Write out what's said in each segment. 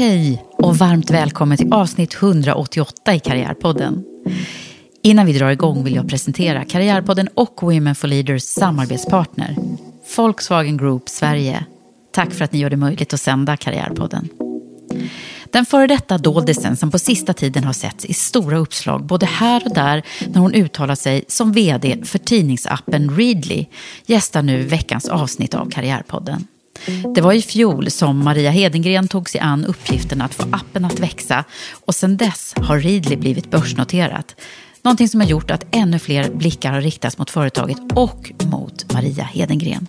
Hej och varmt välkommen till avsnitt 188 i Karriärpodden. Innan vi drar igång vill jag presentera Karriärpodden och Women for Leaders samarbetspartner, Volkswagen Group Sverige. Tack för att ni gör det möjligt att sända Karriärpodden. Den före detta doldisen som på sista tiden har setts i stora uppslag både här och där när hon uttalar sig som vd för tidningsappen Readly gästar nu veckans avsnitt av Karriärpodden. Det var i fjol som Maria Hedengren tog sig an uppgiften att få appen att växa och sedan dess har Readly blivit börsnoterat. Någonting som har gjort att ännu fler blickar har riktats mot företaget och mot Maria Hedengren.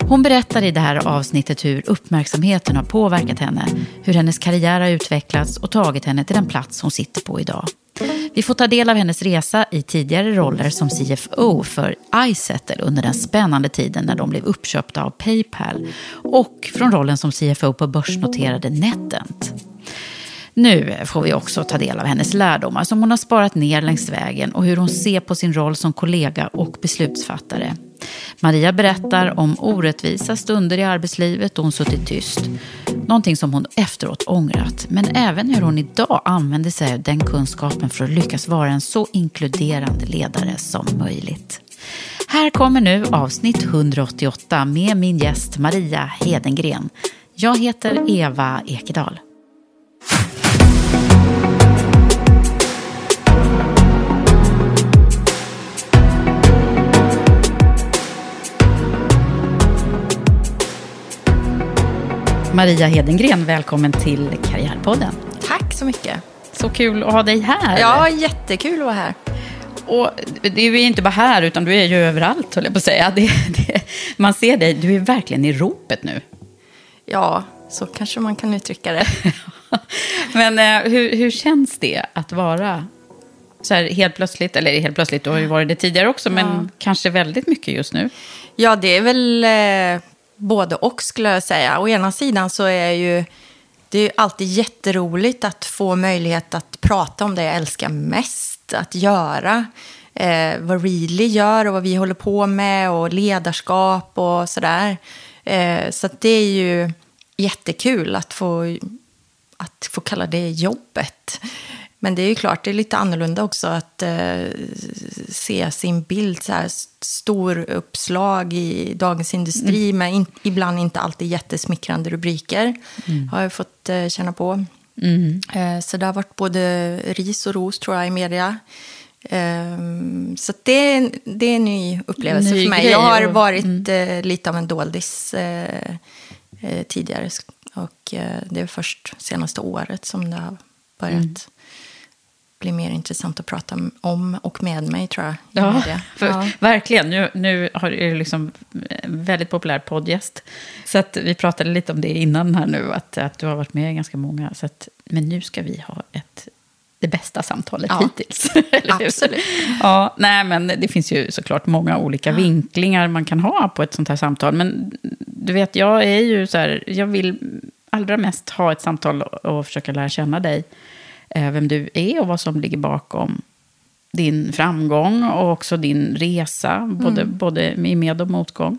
Hon berättar i det här avsnittet hur uppmärksamheten har påverkat henne, hur hennes karriär har utvecklats och tagit henne till den plats hon sitter på idag. Vi får ta del av hennes resa i tidigare roller som CFO för iSettle under den spännande tiden när de blev uppköpta av Paypal och från rollen som CFO på börsnoterade NetEnt. Nu får vi också ta del av hennes lärdomar som hon har sparat ner längs vägen och hur hon ser på sin roll som kollega och beslutsfattare. Maria berättar om orättvisa stunder i arbetslivet då hon suttit tyst. Någonting som hon efteråt ångrat. Men även hur hon idag använder sig av den kunskapen för att lyckas vara en så inkluderande ledare som möjligt. Här kommer nu avsnitt 188 med min gäst Maria Hedengren. Jag heter Eva Ekedal. Maria Hedengren, välkommen till Karriärpodden. Tack så mycket. Så kul att ha dig här. Ja, jättekul att vara här. Och du är inte bara här, utan du är ju överallt, höll jag på att säga. Det, det, man ser dig, du är verkligen i ropet nu. Ja, så kanske man kan uttrycka det. Men eh, hur, hur känns det att vara så här helt plötsligt, eller helt plötsligt, du har ju varit det tidigare också, men Ja. kanske väldigt mycket just nu. Ja, det är väl eh, både och skulle jag säga. Å ena sidan så är ju det är ju alltid jätteroligt att få möjlighet att prata om det jag älskar mest att göra. Eh, vad Readly gör och vad vi håller på med och ledarskap och sådär. Eh, så att det är ju jättekul att få, att få kalla det jobbet. Men det är ju klart, det är lite annorlunda också att eh, se sin bild, så här stor uppslag i Dagens Industri med in, ibland inte alltid jättesmickrande rubriker. Har jag fått eh, känna på. Eh, så det har varit både ris och ros tror jag i media. Eh, så det, är- det är en ny upplevelse Ny för mig. Jag har varit eh, lite av en doldis eh, eh, tidigare. Och det är först senaste året som det har börjat bli mer intressant att prata om och med mig, tror jag. Ja, för, Ja. verkligen. Nu, nu har är det liksom en väldigt populär poddgäst. Så att vi pratade lite om det innan här nu, att, att du har varit med i ganska många. Så att, men nu ska vi ha ett det bästa samtalet Ja. hittills. Absolut. Ja, nej, men det finns ju såklart många olika vinklingar man kan ha på ett sånt här samtal. Men du vet, jag är ju så här, jag vill allra mest ha ett samtal och försöka lära känna dig. Eh, Vem du är och vad som ligger bakom din framgång och också din resa, både, både i med och motgång.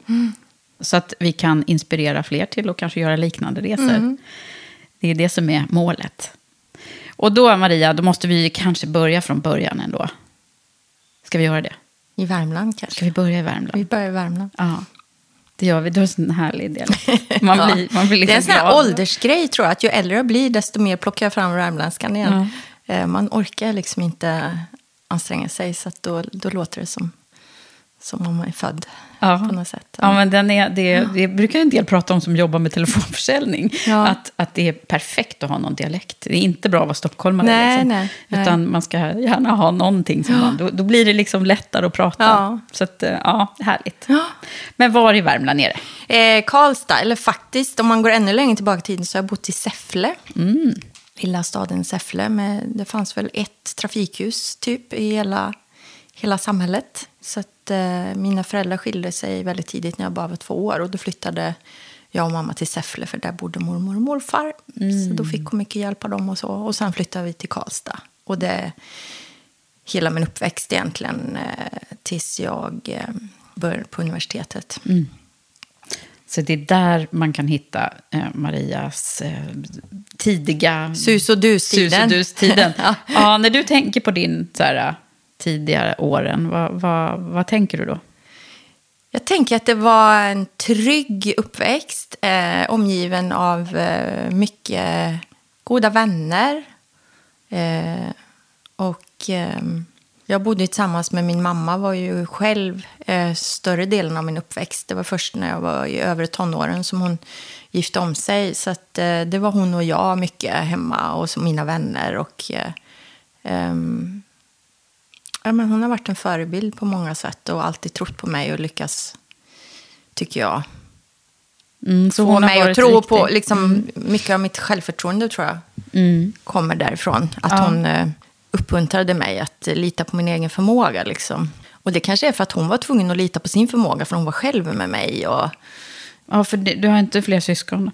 Så att vi kan inspirera fler till att kanske göra liknande resor. Det är det som är målet. Och då, Maria, då måste vi kanske börja från början ändå. Ska vi göra det? I Värmland kanske. Ska vi börja i Vi Värmland? börjar i Värmland. Ja, det gör vi. Du har en sån härlig del. Man Ja. blir, man blir liksom det är en sån här glad. åldersgrej tror jag. Att ju äldre jag blir, desto mer plockar jag fram värmländskan igen. Eh, Man orkar liksom inte anstränga sig. Så att då, då låter det som, som om man är född Ja. på något sätt. Ja, men den är, det, det brukar en del prata om som jobbar med telefonförsäljning. Att, att det är perfekt att ha någon dialekt. Det är inte bra att vara stockholmare. Nej, liksom. nej, nej. Utan man ska gärna ha någonting. Som man, då, då blir det liksom lättare att prata. Ja. Så att, eh, ja, härligt. Men var i Värmland är det? Eh, Karlstad, eller faktiskt om man går ännu längre tillbaka i tiden så har jag bott i Säffle. Lilla staden Säffle. Med, det fanns väl ett trafikljus typ i hela, hela samhället. Så att, eh, mina föräldrar skilde sig väldigt tidigt när jag bara var två år. Och då flyttade jag och mamma till Säffle för där bodde mormor och morfar. Så då fick hon mycket hjälp av dem och så. Och sen flyttade vi till Karlstad. Och det hela min uppväxt egentligen eh, tills jag eh, började på universitetet. Så det är där man kan hitta eh, Marias eh, tidiga... Sus och dus-tiden. Sus och dus-tiden. Ja. ja, när du tänker på din så här, tidigare åren, vad, vad, vad tänker du då? Jag tänker att det var en trygg uppväxt, eh, omgiven av eh, mycket goda vänner. Eh, och eh, jag bodde tillsammans med min mamma, var ju själv eh, större delen av min uppväxt. Det var först när jag var i övre tonåren som hon gifte om sig. Så att, eh, det var hon och jag mycket hemma och så mina vänner. Och, eh, ehm, Ja, men hon har varit en förebild på många sätt och alltid trott på mig och lyckats, tycker jag, Mm, så hon mig att tro på liksom, mycket av mitt självförtroende, tror jag, kommer därifrån. Att Ja. hon eh, uppmuntrade mig att lita på min egen förmåga. Liksom. Och det kanske är för att hon var tvungen att lita på sin förmåga, för hon var själv med mig. Och... Ja, för det, du har inte fler syskon?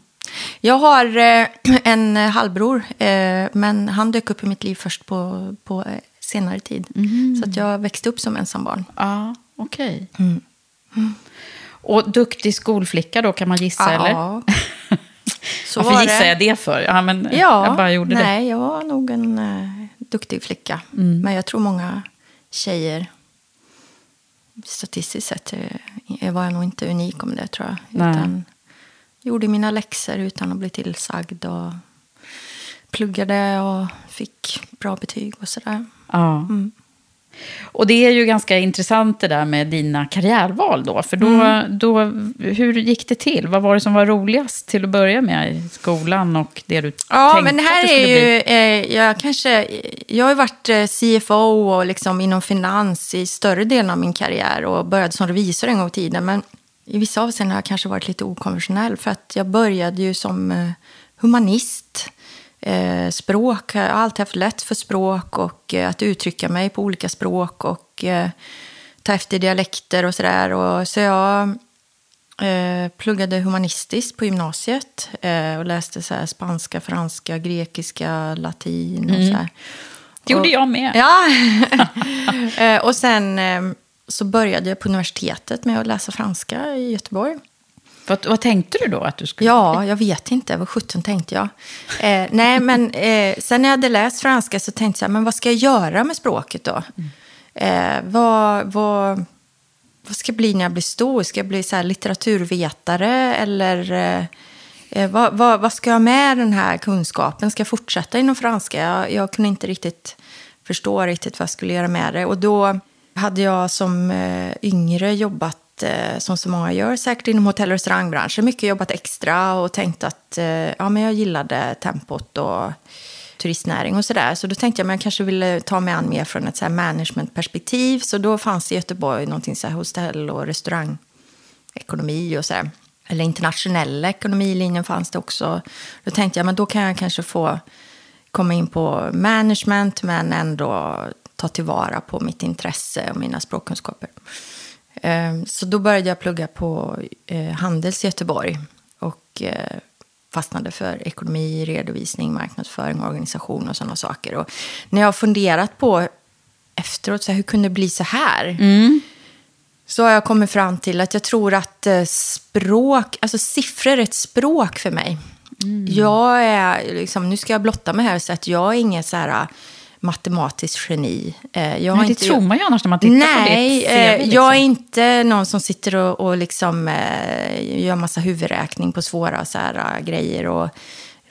Jag har eh, en halvbror, eh, men han dök upp i mitt liv först på, på senare tid. Så att jag växte upp som ensambarn. Ja, okej. Mm. Och duktig skolflicka då, kan man gissa, eller? Ja, så Varför var gissar jag det för? Ja, men Ja, jag bara gjorde det. nej, jag var nog en eh, duktig flicka. Mm. Men jag tror många tjejer, statistiskt sett, eh, var jag nog inte unik om det, tror jag. Nej. Utan gjorde mina läxor utan att bli tillsagd och pluggade och fick bra betyg och sådär. Ja. Mm. Och det är ju ganska intressant det där med dina karriärval då. För då, Mm. då, hur gick det till? Vad var det som var roligast till att börja med i skolan och det du Ja, tänkte men det att här du skulle är ju, bli? eh, jag kanske, jag har ju varit eh, CFO och liksom inom finans i större delen av min karriär och började som revisor en gång i tiden. Men i vissa avseenden har jag kanske varit lite okonventionell för att jag började ju som eh, humanist. Eh, språk, jag har alltid haft lätt för språk och eh, att uttrycka mig på olika språk och eh, ta efter dialekter och sådär. Så jag Eh, pluggade humanistiskt på gymnasiet eh, och läste så spanska, franska, grekiska, latin och så här. Det gjorde och, jag med. Ja. eh, och sen eh, så började jag på universitetet med att läsa franska i Göteborg. Vad, vad tänkte du då att du skulle Ja, jag vet inte. Vad sjutton tänkte jag? Eh, nej, men eh, sen när jag hade läst franska så tänkte jag, men vad ska jag göra med språket då? Eh, vad, vad, vad ska jag bli när jag blir stor? Ska jag bli så här litteraturvetare? Eller eh, eh, vad, vad, vad ska jag ha med den här kunskapen? Ska jag fortsätta inom franska? Jag, jag kunde inte riktigt förstå riktigt vad jag skulle göra med det. Och då hade jag som eh, yngre jobbat Eh, som så många gör, säkert inom hotell och restaurangbranschen. Mycket jobbat extra och tänkt att eh, ja, men jag gillade tempot och turistnäring och sådär. Så då tänkte jag att jag kanske ville ta mig an mer från ett så här managementperspektiv. Så då fanns i Göteborg någonting så här hotell och restaurangekonomi och så här. Eller internationella ekonomilinjen fanns det också. Då tänkte jag men då kan jag kanske få komma in på management men ändå ta tillvara på mitt intresse och mina språkkunskaper. Eh, så då började jag plugga på eh, Handels i Göteborg och eh, fastnade för ekonomi, redovisning, marknadsföring, organisation och sådana saker. Och när jag har funderat på efteråt, så här, hur kunde det bli så här? Så har jag kommit fram till att jag tror att eh, språk, alltså siffror är ett språk för mig. Jag är, liksom, nu ska jag blotta mig här säga att jag är ingen så här matematiskt geni. Eh, Jag Nej, det inte- tror man ju annars när man tittar på Nej, ditt CV. liksom. jag är inte någon som sitter och, och liksom, eh, gör massa huvudräkning på svåra så här, eh, grejer och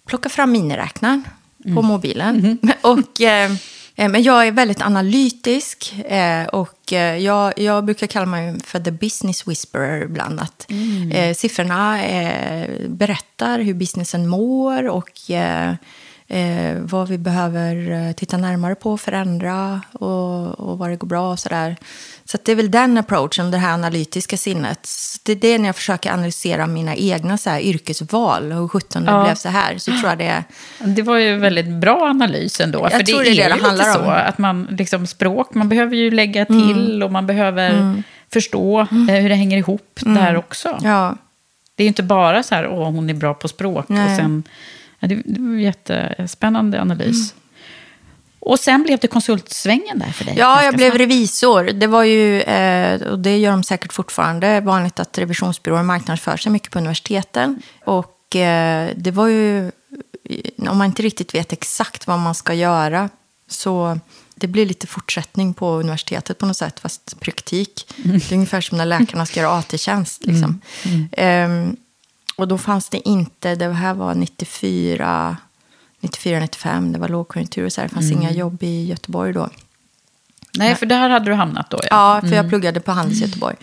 plockar fram miniräknaren Mm. på mobilen. Mhm. och, eh, men jag är väldigt analytisk eh, och jag, jag brukar kalla mig för the business whisperer ibland. Att, Mm. siffrorna berättar hur businessen mår och eh, vad vi behöver eh, titta närmare på, förändra och, och vad det går bra och sådär. Så att det är väl den approachen, det här analytiska sinnet. Så Det är det när jag försöker analysera mina egna så här, yrkesval och hur sjutton det Ja. blev så här. Så tror jag det. Det var ju väldigt bra analys ändå. Jag för tror det, är det det ju handlar lite om. så att man, liksom språk, man behöver ju lägga till och man behöver förstå eh, hur det hänger ihop där också. Ja, Det är ju inte bara så här, åh, hon är bra på språk. Och Nej. sen, ja, det, det var en jättespännande analys. Och sen blev det konsultsvängen där för dig? Ja, jag blev snabbt. revisor. Det var ju, eh, och det gör de säkert fortfarande, vanligt att revisionsbyråer marknadsför sig mycket på universiteten. Och eh, det var ju, om man inte riktigt vet exakt vad man ska göra, så det blir lite fortsättning på universitetet på något sätt, fast praktik. Det är ungefär som när läkarna ska göra AT-tjänst. Liksom. Ehm, och då fanns det inte, det här var 94, 94, 95, det var lågkonjunktur och så här, det fanns inga jobb i Göteborg då. Nej, för där hade du hamnat då. Ja, för jag pluggade på Handels i Göteborg.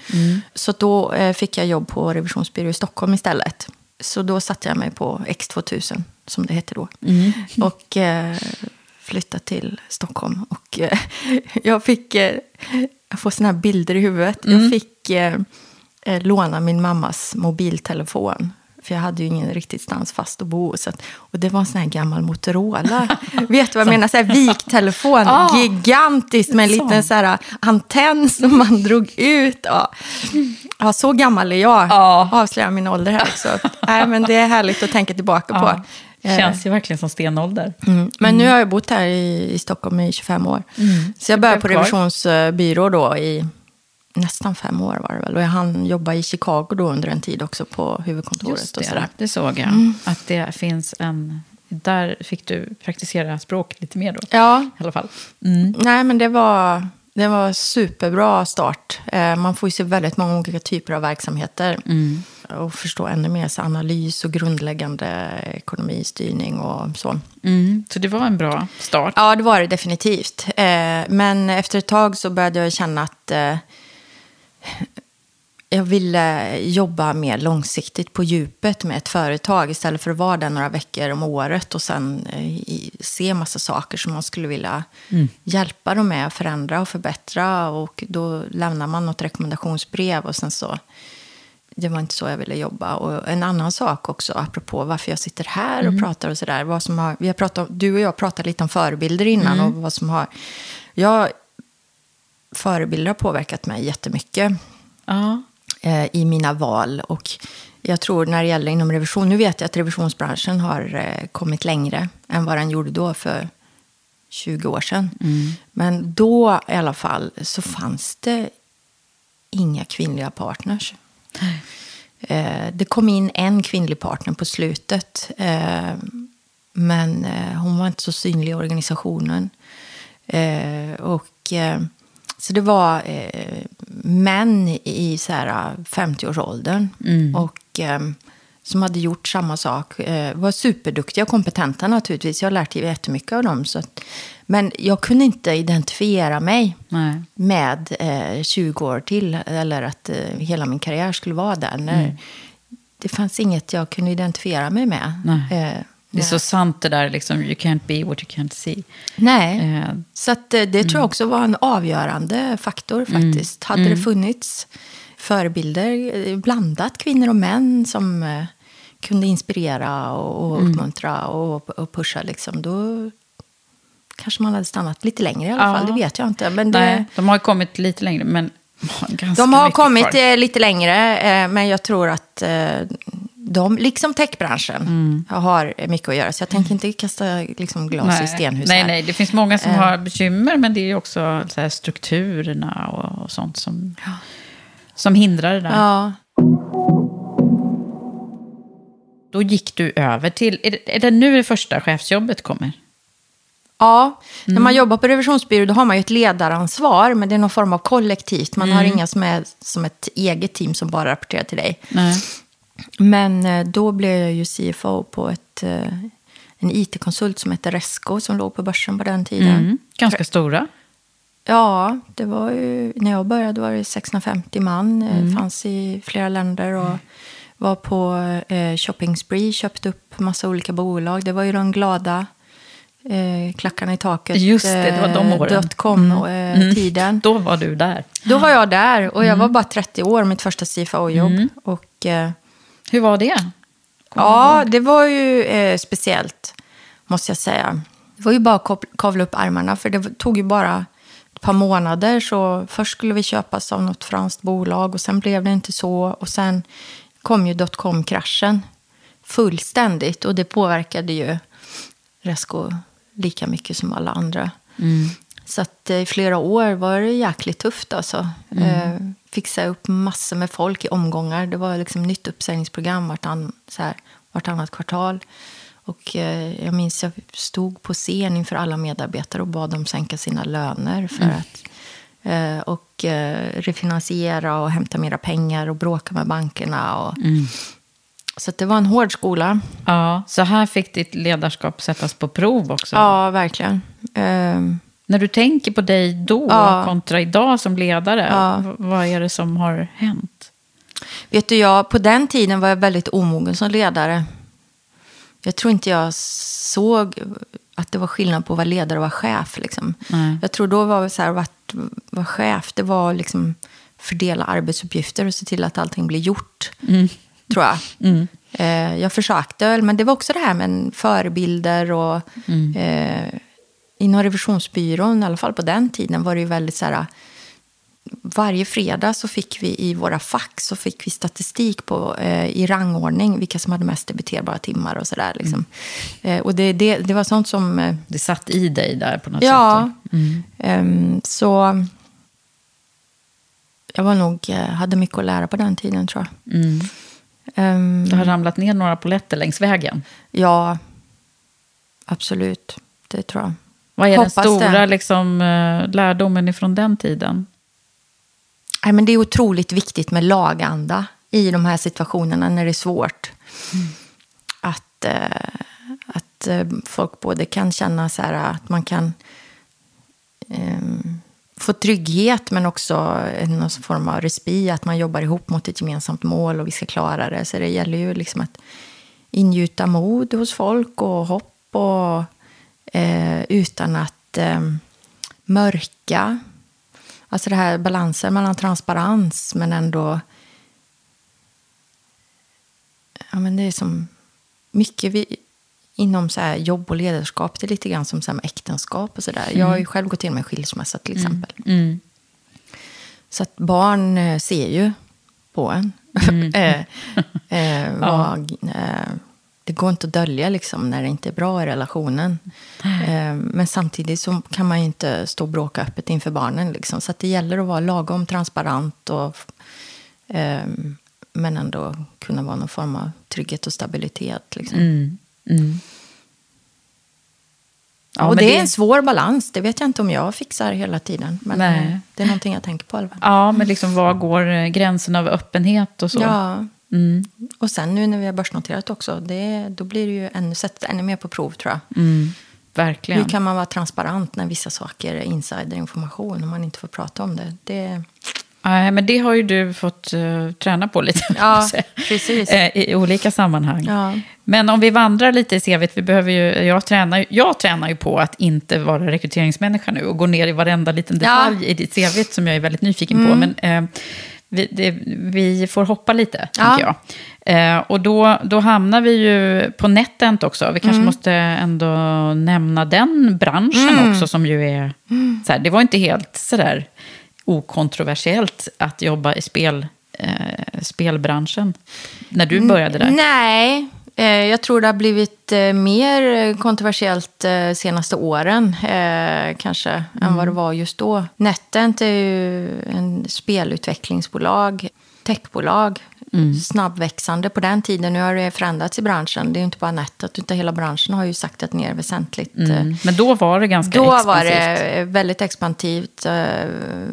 Så då eh, fick jag jobb på revisionsbyrå i Stockholm istället. Så då satte jag mig på X2000, som det hette då. Och eh, flyttade till Stockholm. Och eh, jag fick, eh, jag får såna här bilder i huvudet. Jag fick eh, eh, låna min mammas mobiltelefon. För jag hade ju ingen riktigt stans fast att bo. Så att, och det var en sån här gammal Motorola. Vet du vad jag menar? Så här viktelefon. Ja. Gigantiskt med en liten så här, antenn som man drog ut. Ja. Ja, så gammal är jag. Ja. Avslöjar min ålder här också. Nej, men det är härligt att tänka tillbaka Ja. på. Eh, Känns ju verkligen som stenålder. Mm. Men nu har jag bott här i, i Stockholm i 25 år. Så jag började på revisionsbyrå då i nästan fem år var det väl. Och jag hann jobba i Chicago då under en tid också på huvudkontoret Just och det, sådär. det såg jag. Mm. Att det finns en... Där fick du praktisera språk lite mer då. Ja, I alla fall. nej men det var, det var superbra start. Eh, man får ju se väldigt många olika typer av verksamheter. Och förstå ännu mer så analys och grundläggande ekonomistyrning och så. Mm. Så det var en bra start. Ja, det var det definitivt. Eh, men efter ett tag så började jag känna att eh, jag ville jobba mer långsiktigt på djupet med ett företag istället för att vara där några veckor om året och sen eh, se massa saker som man skulle vilja hjälpa dem med, förändra och förbättra. Och då lämnar man något rekommendationsbrev och sen så det var inte så jag ville jobba. Och en annan sak också, apropå varför jag sitter här och pratar och sådär. Vad som har, vi har pratat, om- du och jag pratade lite om förebilder innan. Och vad som har, jag, förebilder har påverkat mig jättemycket Ja. eh, i mina val. Och jag tror när det gäller inom revision, nu vet jag att revisionsbranschen har eh, kommit längre än vad den gjorde då för 20 år sedan. Men då i alla fall så fanns det inga kvinnliga partners. Eh, det kom in en kvinnlig partner på slutet. Eh, men hon var inte så synlig i organisationen. Och, så det var eh, män i så här 50-årsåldern. Och, eh, som hade gjort samma sak. Eh, var superduktiga och kompetenta naturligtvis. Jag har lärt jättemycket av dem. Så att, men jag kunde inte identifiera mig Nej. med eh, 20 år till. Eller att eh, hela min karriär skulle vara där. När Det fanns inget jag kunde identifiera mig med. Det är så sant det där, liksom, you can't be what you can't see. Nej. Eh, Så att, eh, det tror jag också var en avgörande faktor faktiskt. Hade det funnits förebilder, eh, blandat kvinnor och män som eh, kunde inspirera och, och uppmuntra och, och pusha, liksom, då kanske man hade stannat lite längre i alla Ja. fall. Det vet jag inte. Men det, Nej, de har kommit lite längre, men ganska de har kommit kvar. eh, lite längre, men jag tror att de, liksom techbranschen, Mm. har mycket att göra. Så jag tänker inte kasta liksom, glas i stenhus nej, här. nej, det finns många som Eh. har bekymmer, men det är ju också så här, strukturerna och, och sånt som, som hindrar det där. Ja. Då gick du över till, är det, är det nu det första chefsjobbet kommer? Ja, när Mm. man jobbar på revisionsbyrå då har man ju ett ledaransvar, men det är någon form av kollektivt. Man Mm. har inga som är som ett eget team som bara rapporterar till dig. Nej. Men eh, då blev jag ju CFO på ett, eh, en IT-konsult som heter Resco som låg på börsen på den tiden. Mm. Ganska stora. Ja, det var ju, när jag började var det 650 man. eh, Mm. Fanns i flera länder och var på eh, shopping spree, köpte upp massa olika bolag. Det var ju de glada eh, klackarna i taket. Just det, det var de åren. Dotcom-tiden. Då var du där. Då var jag där och jag Mm. var bara 30 år, mitt första CFO-jobb. Och, eh, Hur var det? ja, det var ju eh, speciellt, måste jag säga. Det var ju bara att kavla upp armarna, för det tog ju bara ett par månader. Så först skulle vi köpas av något franskt bolag och sen blev det inte så. Och sen kom ju dotcom-kraschen fullständigt och det påverkade ju Resco lika mycket som alla andra. Så att eh, i flera år var det jäkligt tufft alltså. Eh, säga upp massor med folk i omgångar. Det var liksom nytt uppsägningsprogram vartann, så här, vartannat kvartal. Och eh, jag minns jag stod på scen inför alla medarbetare och bad dem sänka sina löner för att eh, och eh, refinansiera och hämta mera pengar och bråka med bankerna. Och, Så att det var en hård skola. Ja, så här fick ditt ledarskap sättas på prov också. Ja, verkligen. Ehm, När du tänker på dig då Ja. kontra idag som ledare, Ja. vad är det som har hänt? Vet du, jag, på den tiden var jag väldigt omogen som ledare. Jag tror inte jag såg att det var skillnad på att vara ledare och vara chef. Liksom. Jag tror då var det så här, att vara chef, det var liksom fördela arbetsuppgifter och se till att allting blir gjort. Tror jag. Eh, jag försökte väl, men det var också det här med förebilder och eh, inom revisionsbyrån, i alla fall på den tiden, var det ju väldigt så här varje fredag så fick vi i våra fack så fick vi statistik på, eh, i rangordning vilka som hade mest debiterbara timmar och sådär. Liksom. Eh, och det, det, det var sånt som... Eh, Det satt i dig där på något ja, sätt. Mm. ehm, så jag var nog, eh, hade mycket att lära på den tiden tror jag. Mm. Ehm, Det har ramlat ner några poletter längs vägen. ja, absolut. Det tror jag. Vad är Hoppas den stora liksom, eh, lärdomen ifrån den tiden? Nej, men det är otroligt viktigt med laganda i de här situationerna när det är svårt. Att, eh, att eh, folk både kan känna så här att man kan eh, få trygghet men också någon form av respit, att man jobbar ihop mot ett gemensamt mål och vi ska klara det. Så det gäller ju liksom att ingjuta mod hos folk och hopp och, eh, utan att eh, mörka. Alltså det här balansen mellan transparens men ändå... Ja, men det är som mycket vi, inom så här jobb och ledarskap. Det är lite grann som så äktenskap och sådär. Jag har ju själv gått in med skilsmässa till exempel. Mm. Så att barn eh, ser ju på en. eh, eh, vad, eh, det går inte att dölja liksom, när det inte är bra i relationen. Eh, men samtidigt så kan man ju inte stå och bråka öppet inför barnen. Liksom. Så det gäller att vara lagom transparent. Och, eh, men ändå kunna vara någon form av trygghet och stabilitet. Liksom. Mm. Mm. Ja, och men det är en svår balans. Det vet jag inte om jag fixar hela tiden. Men Nej. eh, det är någonting jag tänker på. fall. Ja, men liksom, var går gränsen av öppenhet och så? Ja. Mm. Och sen nu när vi har börsnoterat också, det, då blir det ju ännu, sättet ännu mer på prov tror jag. Mm. Verkligen. Hur kan man vara transparent när vissa saker är insiderinformation och man inte får prata om det? det Nej, men det har ju du fått eh, träna på lite. Ja, precis. Eh, I olika sammanhang. Ja. Men om vi vandrar lite i CVt, vi behöver ju, jag, tränar, jag tränar ju på att inte vara rekryteringsmänniska nu och gå ner i varenda liten Ja. Mm. detalj i ditt CV som jag är väldigt nyfiken på. Men eh, vi, det, vi får hoppa lite, Ja. tänker jag. Eh, och då, då hamnar vi ju på NetEnt också. Vi kanske Mm. måste ändå nämna den branschen Mm. också som ju är... Så här, det var inte helt sådär okontroversiellt att jobba i spel, eh, spelbranschen när du började där. Nej, jag tror det har blivit eh, mer kontroversiellt eh, senaste åren eh, kanske än Mm. vad det var just då. NetEnt är ju en spelutvecklingsbolag, techbolag, Mm. snabbväxande på den tiden. Nu har det förändrats i branschen. Det är ju inte bara Netet, utan hela branschen har ju saktat ner väsentligt. eh, Mm. Men då var det ganska Då expansivt. var det väldigt expansivt, eh,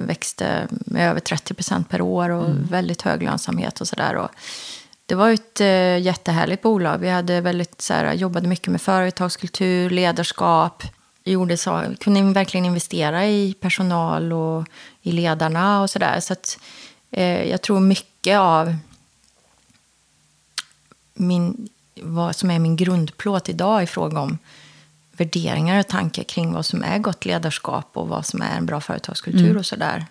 växte med över 30 procent per år och Mm. väldigt hög lönsamhet och sådär. Det var ett eh, jättehärligt bolag. Vi hade väldigt, så här, jobbade mycket med företagskultur, ledarskap. Gjorde så, kunde verkligen investera i personal och i ledarna och sådär. Så att, eh, jag tror mycket av min, vad som är min grundplåt idag i fråga om värderingar och tankar kring vad som är gott ledarskap och vad som är en bra företagskultur och sådär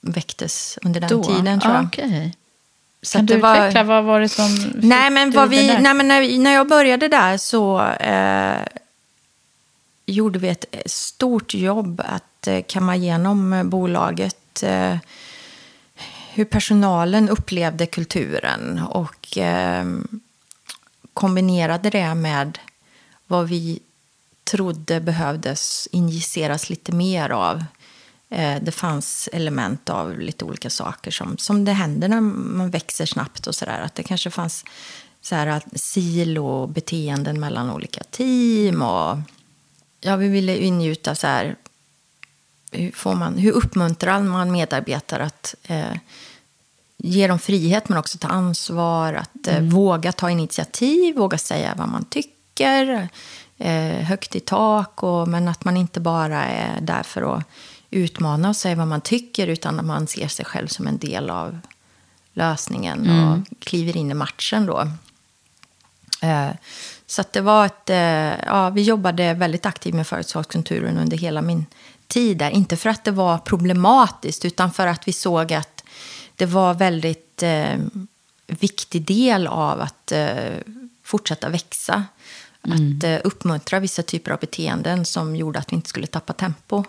väcktes under den Då? tiden tror Ja, jag. okej. Så Kan du det var- utveckla, vad var det som fick Nej, men, vad vi, nej, men när, när jag började där så eh, gjorde vi ett stort jobb att eh, kamma igenom eh, bolaget. Eh, hur personalen upplevde kulturen och eh, kombinerade det med vad vi trodde behövdes injiceras lite mer av. Eh, Det fanns element av lite olika saker som, som det händer när man växer snabbt och sådär. Att det kanske fanns så här silo-beteenden mellan olika team och ja, vi ville ingjuta så här hur, får man, hur uppmuntrar man medarbetare att eh, ge dem frihet men också ta ansvar, att eh, våga ta initiativ, våga säga vad man tycker, eh, högt i tak, och, men att man inte bara är där för att utmana och säga vad man tycker utan att man ser sig själv som en del av lösningen och kliver in i matchen då. Eh, Så det var ett, eh, ja, vi jobbade väldigt aktivt med företagskulturen under hela min tid där. Inte för att det var problematiskt, utan för att vi såg att det var väldigt eh, viktig del av att eh, fortsätta växa. Att eh, uppmuntra vissa typer av beteenden som gjorde att vi inte skulle tappa tempo.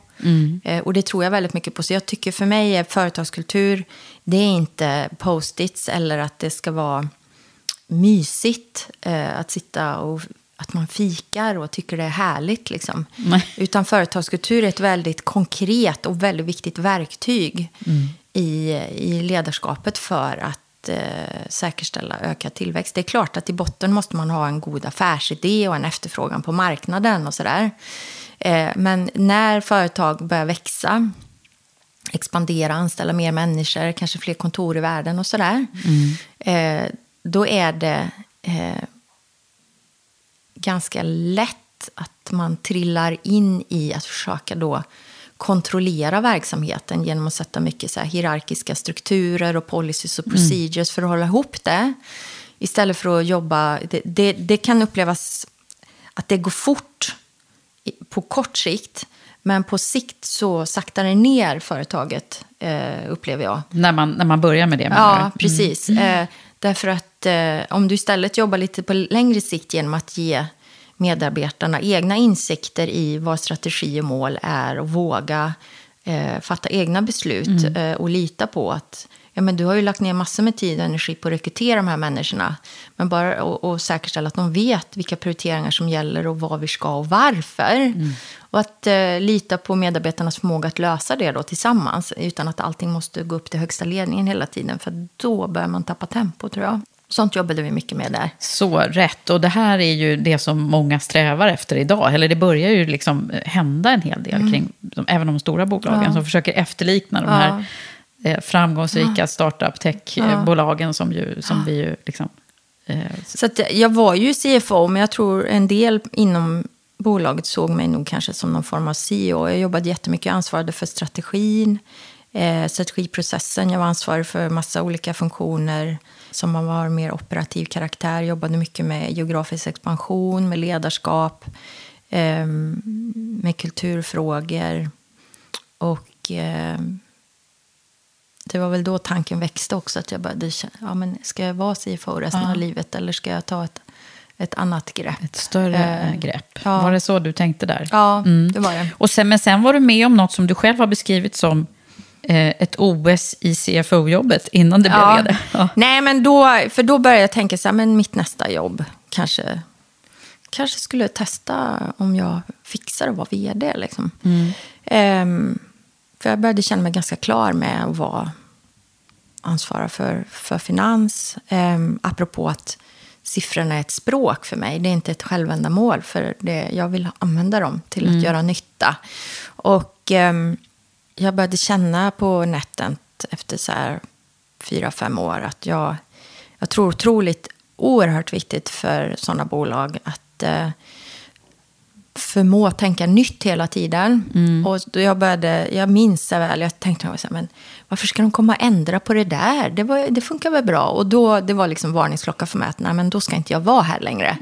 Eh, och det tror jag väldigt mycket på. Så jag tycker för mig är företagskultur, det är inte post-its eller att det ska vara mysigt eh, att sitta och att man fikar och tycker det är härligt. Liksom. Utan företagskultur är ett väldigt konkret och väldigt viktigt verktyg i, i ledarskapet för att eh, säkerställa ökad tillväxt. Det är klart att i botten måste man ha en god affärsidé och en efterfrågan på marknaden och sådär. Eh, men när företag börjar växa expandera, anställa mer människor, kanske fler kontor i världen och sådär. Eh, då är det eh, ganska lätt att man trillar in i att försöka då kontrollera verksamheten genom att sätta mycket så hierarkiska strukturer och policies och procedures för att hålla ihop det. Istället för att jobba... Det, det, det kan upplevas att det går fort på kort sikt. Men på sikt så saktar det ner företaget, eh, upplever jag. När man, när man börjar med det Ja, du? precis. Eh, därför att eh, om du istället jobbar lite på längre sikt genom att ge medarbetarna egna insikter i vad strategi och mål är och våga eh, fatta egna beslut eh, och lita på att ja, men du har ju lagt ner massor med tid och energi på att rekrytera de här människorna. Men bara och, och säkerställa att de vet vilka prioriteringar som gäller och vad vi ska och varför. Och att eh, lita på medarbetarnas förmåga att lösa det då tillsammans utan att allting måste gå upp till högsta ledningen hela tiden. För då börjar man tappa tempo tror jag. Sånt jobbade vi mycket med där. Så rätt. Och det här är ju det som många strävar efter idag. Eller det börjar ju liksom hända en hel del kring de, även de stora bolagen som försöker efterlikna de Mm. Ja. här eh, framgångsrika startup tech-bolagen som, ju, som vi ju liksom... Eh, Så att jag var ju CFO, men jag tror en del inom bolaget såg mig nog kanske som någon form av CEO. Jag jobbade jättemycket, ansvarade för strategin, eh, strategiprocessen. Jag var ansvarig för massa olika funktioner som var mer operativ karaktär. Jobbade mycket med geografisk expansion, med ledarskap, eh, med kulturfrågor. Och eh, det var väl då tanken växte också. Att jag började ja, men ska jag vara CFO resten Ja. av livet eller ska jag ta ett, ett annat grepp? Ett större Eh, grepp. ja. Var det så du tänkte där? Ja, det var det. Och sen, men sen var du med om något som du själv har beskrivit som ett OS i CFO-jobbet innan det blev Ja. vd. Ja. Nej, men då, för då började jag tänka så här, men mitt nästa jobb kanske, kanske skulle testa om jag fixar att vara vd. Liksom. Ehm, för jag började känna mig ganska klar med att vara ansvara för, för finans. Um, apropå att siffrorna är ett språk för mig. Det är inte ett självändamål. För det, jag vill använda dem till att göra nytta. Och ehm, jag började känna på Netent efter så här fyra, fem år att jag, jag tror otroligt oerhört viktigt för sådana bolag att eh, förmå tänka nytt hela tiden. Och då jag började, jag minns så väl, jag tänkte så här, men varför ska de komma och ändra på det där? Det, var, det funkar väl bra? Och då, det var liksom varningsklocka för mig att nej, men då ska inte jag vara här längre.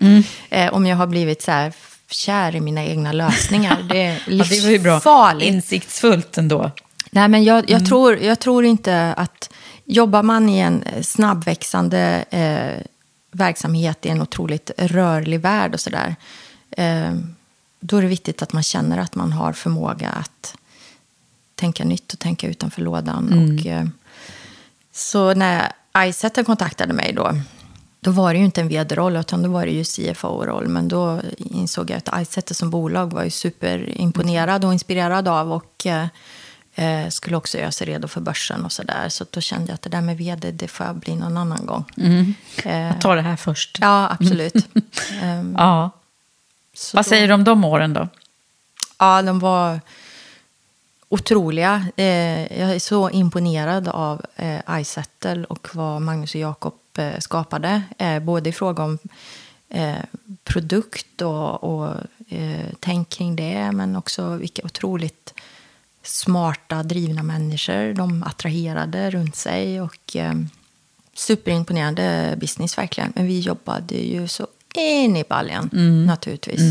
Eh, om jag har blivit så här kär i mina egna lösningar. Det är Ja, det var ju bra. livsfarligt. Insiktsfullt ändå. Nej, men jag, jag, tror, jag tror inte att... Jobbar man i en snabbväxande eh, verksamhet i en otroligt rörlig värld och sådär, eh, då är det viktigt att man känner att man har förmåga att tänka nytt och tänka utanför lådan. Och, eh, så när Izettle kontaktade mig då, då var det ju inte en vd-roll, utan då var det ju CFO-roll. Men då insåg jag att Izettle som bolag var ju superimponerad och inspirerad av. Och eh, eh, skulle också göra sig redo för börsen och sådär. Så då kände jag att det där med vd, det får jag bli någon annan gång. Eh, Jag tar det här först. ja, absolut. Ehm, Ja. så Vad då- säger du om de åren då? Ja, de var otroliga. Eh, jag är så imponerad av eh, Izettle och vad Magnus och Jakob skapade. Eh, både i fråga om eh, produkt och, och eh, tänk kring det, men också vilka otroligt smarta, drivna människor de attraherade runt sig. Och Superimponerande business verkligen. Men vi jobbade ju så in i baljan naturligtvis.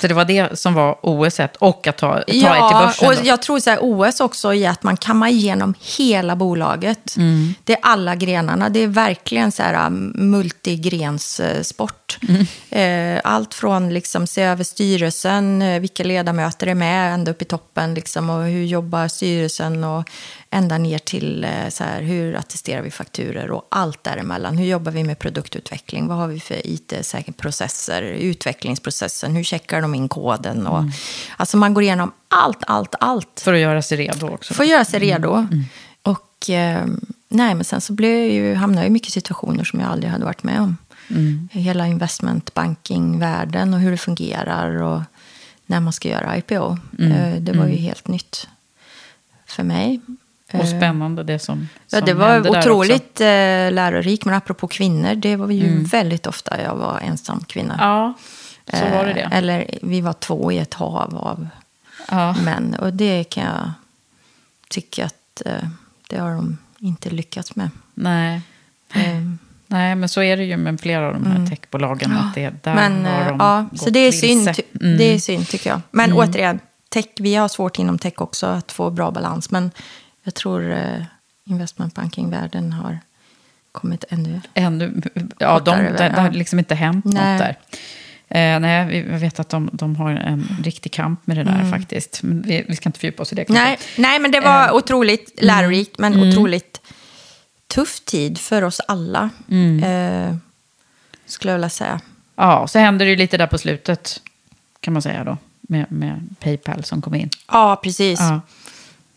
Så det var det som var OS och att ta, ta er till börsen? och då. jag tror så här, OS också är att man kammar igenom hela bolaget. Mm. Det är alla grenarna. Det är verkligen så här um, multigrenssport. Mm. Eh, Allt från liksom se över styrelsen, eh, vilka ledamöter är med, ända upp i toppen. Liksom, och hur jobbar styrelsen och ända ner till eh, så här, hur attesterar vi fakturer och allt däremellan. Hur jobbar vi med produktutveckling? Vad har vi för IT-processer? Utvecklingsprocessen? Hur checkar de in koden? Och, Alltså man går igenom allt, allt, allt. För att göra sig redo också. För att göra sig redo. Och eh, nej, men sen så blev jag ju, hamnade jag i mycket situationer som jag aldrig hade varit med om. Hela investmentbanking-världen och hur det fungerar och när man ska göra IPO. Eh, det var ju helt nytt för mig. Och spännande det som, Ja, som det var otroligt eh, lärorikt. Men apropå kvinnor, det var ju väldigt ofta jag var ensam kvinna. Ja, så var det Eh, det. Eller vi var två i ett hav av Ja. män. Och det kan jag tycka att eh, det har de inte lyckats med. Nej. Eh, Nej, men så är det ju med flera av de här techbolagen. Att det, där men har de ja, gått så det är, synd, Mm. det är synd tycker jag. Men återigen, tech, vi har svårt inom tech också att få bra balans. Men jag tror eh, investmentbanking-världen har kommit ännu... Ännu, ja, de, det, det har liksom inte hänt Nej. något där. Eh, nej, vi vi vet att de, de har en riktig kamp med det där faktiskt. Men vi, vi ska inte fördjupa oss i det. kanske. Mm. Nej, nej, men det var Eh, otroligt lärorikt, men otroligt tuff tid för oss alla. Mm. Eh, skulle jag vilja säga. Ja, så hände det ju lite där på slutet, kan man säga då. Med, med Paypal som kom in. Ja, precis. Ja,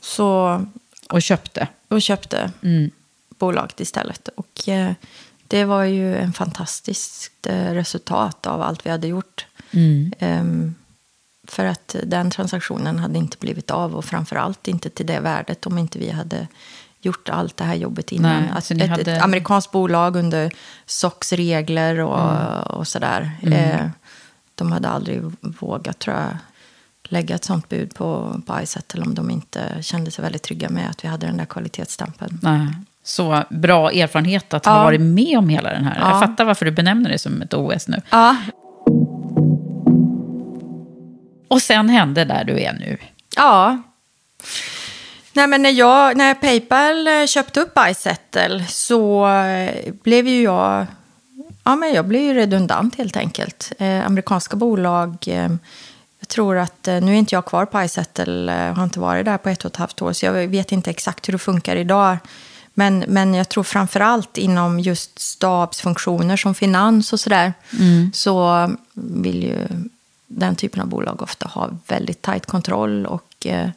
Så och köpte. och köpte Mm. bolaget istället. Och eh, det var ju en fantastiskt eh, resultat av allt vi hade gjort. Mm. Ehm, för att den transaktionen hade inte blivit av och framförallt inte till det värdet om inte vi hade gjort allt det här jobbet innan. Nej, att så ni ett, hade- ett amerikanskt bolag under SOX-regler och, Mm. och sådär. Eh, de hade aldrig vågat, tror jag, lägga ett sånt bud på, på Izettle om de inte kände sig väldigt trygga med att vi hade den där kvalitetsstämpeln. Så bra erfarenhet att Ja. ha varit med om hela den här. Ja. Jag fattar varför du benämner det som ett OS nu. Ja, Och sen hände där du är nu. Ja. Nej, men när, jag, när Paypal eh, köpte upp iSettle så eh, blev ju jag... Ja, men jag blev ju redundant helt enkelt. Eh, amerikanska bolag... Eh, jag tror att, eh, nu är inte jag kvar på iSettle, har inte varit där på ett och ett halvt år, så jag vet inte exakt hur det funkar idag. Men, men jag tror framför allt inom just stabsfunktioner som finans och sådär, så vill ju den typen av bolag ofta ha väldigt tajt kontroll. Och eh,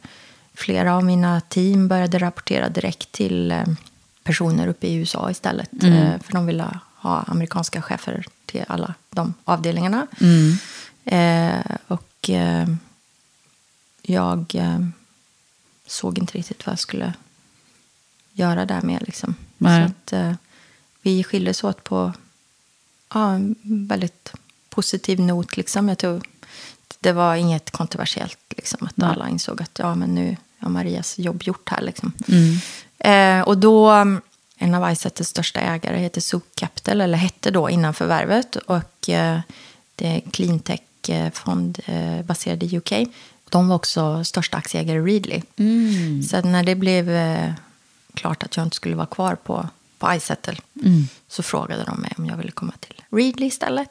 flera av mina team började rapportera direkt till eh, personer uppe i USA istället. Eh, för de ville ha amerikanska chefer till alla de avdelningarna. Eh, och eh, jag eh, såg inte riktigt vad jag skulle göra där med. Liksom. Nej. Så att, eh, vi skildes åt på ja, en väldigt positiv not. Liksom. Jag tror det var inget kontroversiellt. Liksom, att alla insåg att ja, men nu har Marias jobb gjort här. Liksom. Eh, och då, en av Icetters största ägare heter Zook Capital, eller hette då innan förvärvet. Och eh, det är cleantech-fond eh, baserad i UK. De var också största aktieägare i Readly. Så att när det blev eh, klart att jag inte skulle vara kvar på, på Izettle så frågade de mig om jag ville komma till Readly istället.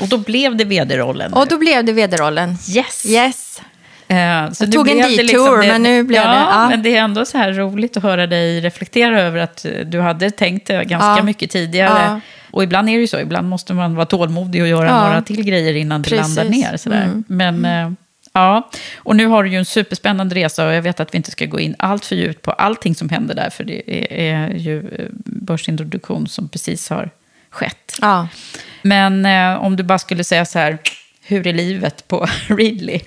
Och då blev det vd-rollen. Och då blev det vd-rollen. Yes. Yes. Eh, så Jag tog en blev det detour, men nu blev ja, det- ja. men det är ändå så här roligt att höra dig reflektera över att eh, du hade tänkt det ganska Ja. mycket tidigare. Ja. Och ibland är det ju så, ibland måste man vara tålmodig och göra Ja. några till grejer innan det Precis. landar ner. Sådär. Mm. Men eh, ja, och nu har du ju en superspännande resa och jag vet att vi inte ska gå in allt för djupt på allting som händer där, för det är, ju eh, börsintroduktion som precis har skett. Ja. Men eh, om du bara skulle säga så här, hur är livet på Readly?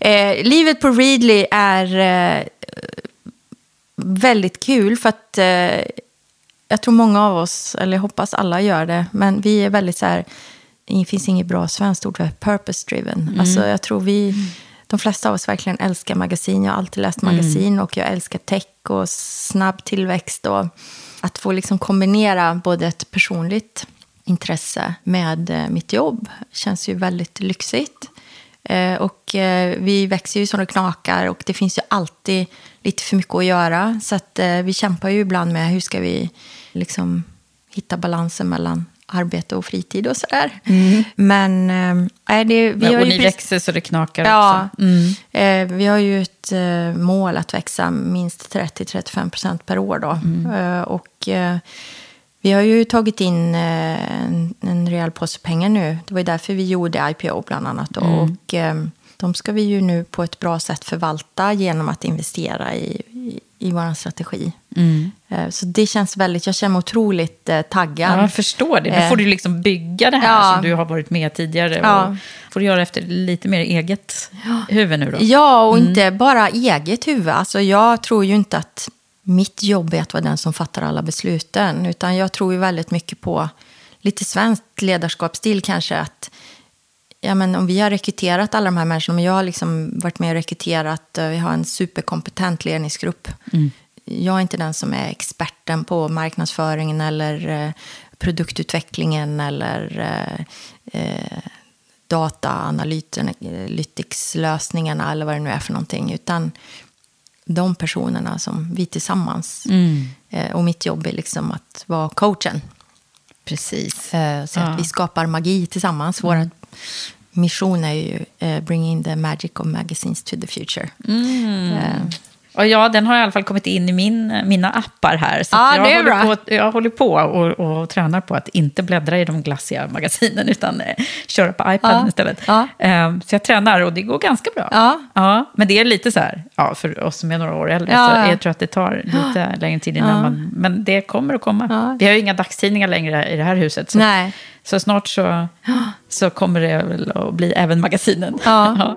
Eh, livet på Readly är eh, väldigt kul för att eh, jag tror många av oss, eller jag hoppas alla gör det, men vi är väldigt så här, det finns inget bra svenskt ord för purpose driven. Alltså jag tror vi, de flesta av oss verkligen älskar magasin. Jag har alltid läst magasin och jag älskar tech och snabb tillväxt och att få liksom kombinera både ett personligt intresse med eh, mitt jobb känns ju väldigt lyxigt. Eh, och eh, vi växer ju som det knakar och det finns ju alltid lite för mycket att göra. Så att vi kämpar ju ibland med hur ska vi liksom hitta balansen mellan arbete och fritid och sådär. Men äh, det, vi har Mm. och ju ni precis- växer så det knakar Ja, också. Mm. eh, vi har ju ett eh, mål att växa minst 30-35 procent per år. Då. Mm. Eh, och eh, vi har ju tagit in eh, en, en rejäl påse pengar nu. Det var ju därför vi gjorde IPO bland annat. Då. Mm. Och eh, de ska vi ju nu på ett bra sätt förvalta genom att investera i, i, i vår strategi. Mm. Eh, så det känns väldigt, jag känner mig otroligt eh, taggad. Ja, jag förstår det. Nu Eh, får du liksom bygga det här ja. som du har varit med tidigare. Ja. Och får du göra efter lite mer eget huvud nu då. Ja, och inte bara eget huvud. Alltså, jag tror ju inte att mitt jobb är att vara den som fattar alla besluten. Utan jag tror ju väldigt mycket på lite svenskt ledarskapsstil kanske. Att, ja, men om vi har rekryterat alla de här människorna, om jag har liksom varit med och rekryterat, eh, vi har en superkompetent ledningsgrupp. Jag är inte den som är experten på marknadsföringen eller eh, produktutvecklingen eller eh, eh, data-analytics-lösningarna eller vad det nu är för någonting. Utan de personerna som vi tillsammans. Eh, och mitt jobb är liksom att vara coachen. Precis. Eh, så Ja. att vi skapar magi tillsammans. Vår mission är ju eh, bring in the magic of magazines to the future. Eh, Och ja, den har i alla fall kommit in i min, mina appar här. Så att jag, håller bra. på, jag håller på och, och tränar på att inte bläddra i de glassiga magasinen, utan eh, köra på iPaden Ja. istället. Ja. Eh, så jag tränar och det går ganska bra. Ja. Ja, men det är lite så här, ja, för oss som är några år äldre, Ja, så ja. jag tror att det tar lite längre tid innan Ja. man... Men det kommer att komma. Ja. Vi har ju inga dagstidningar längre i det här huset. Så, så snart så, så kommer det väl att bli även magasinen.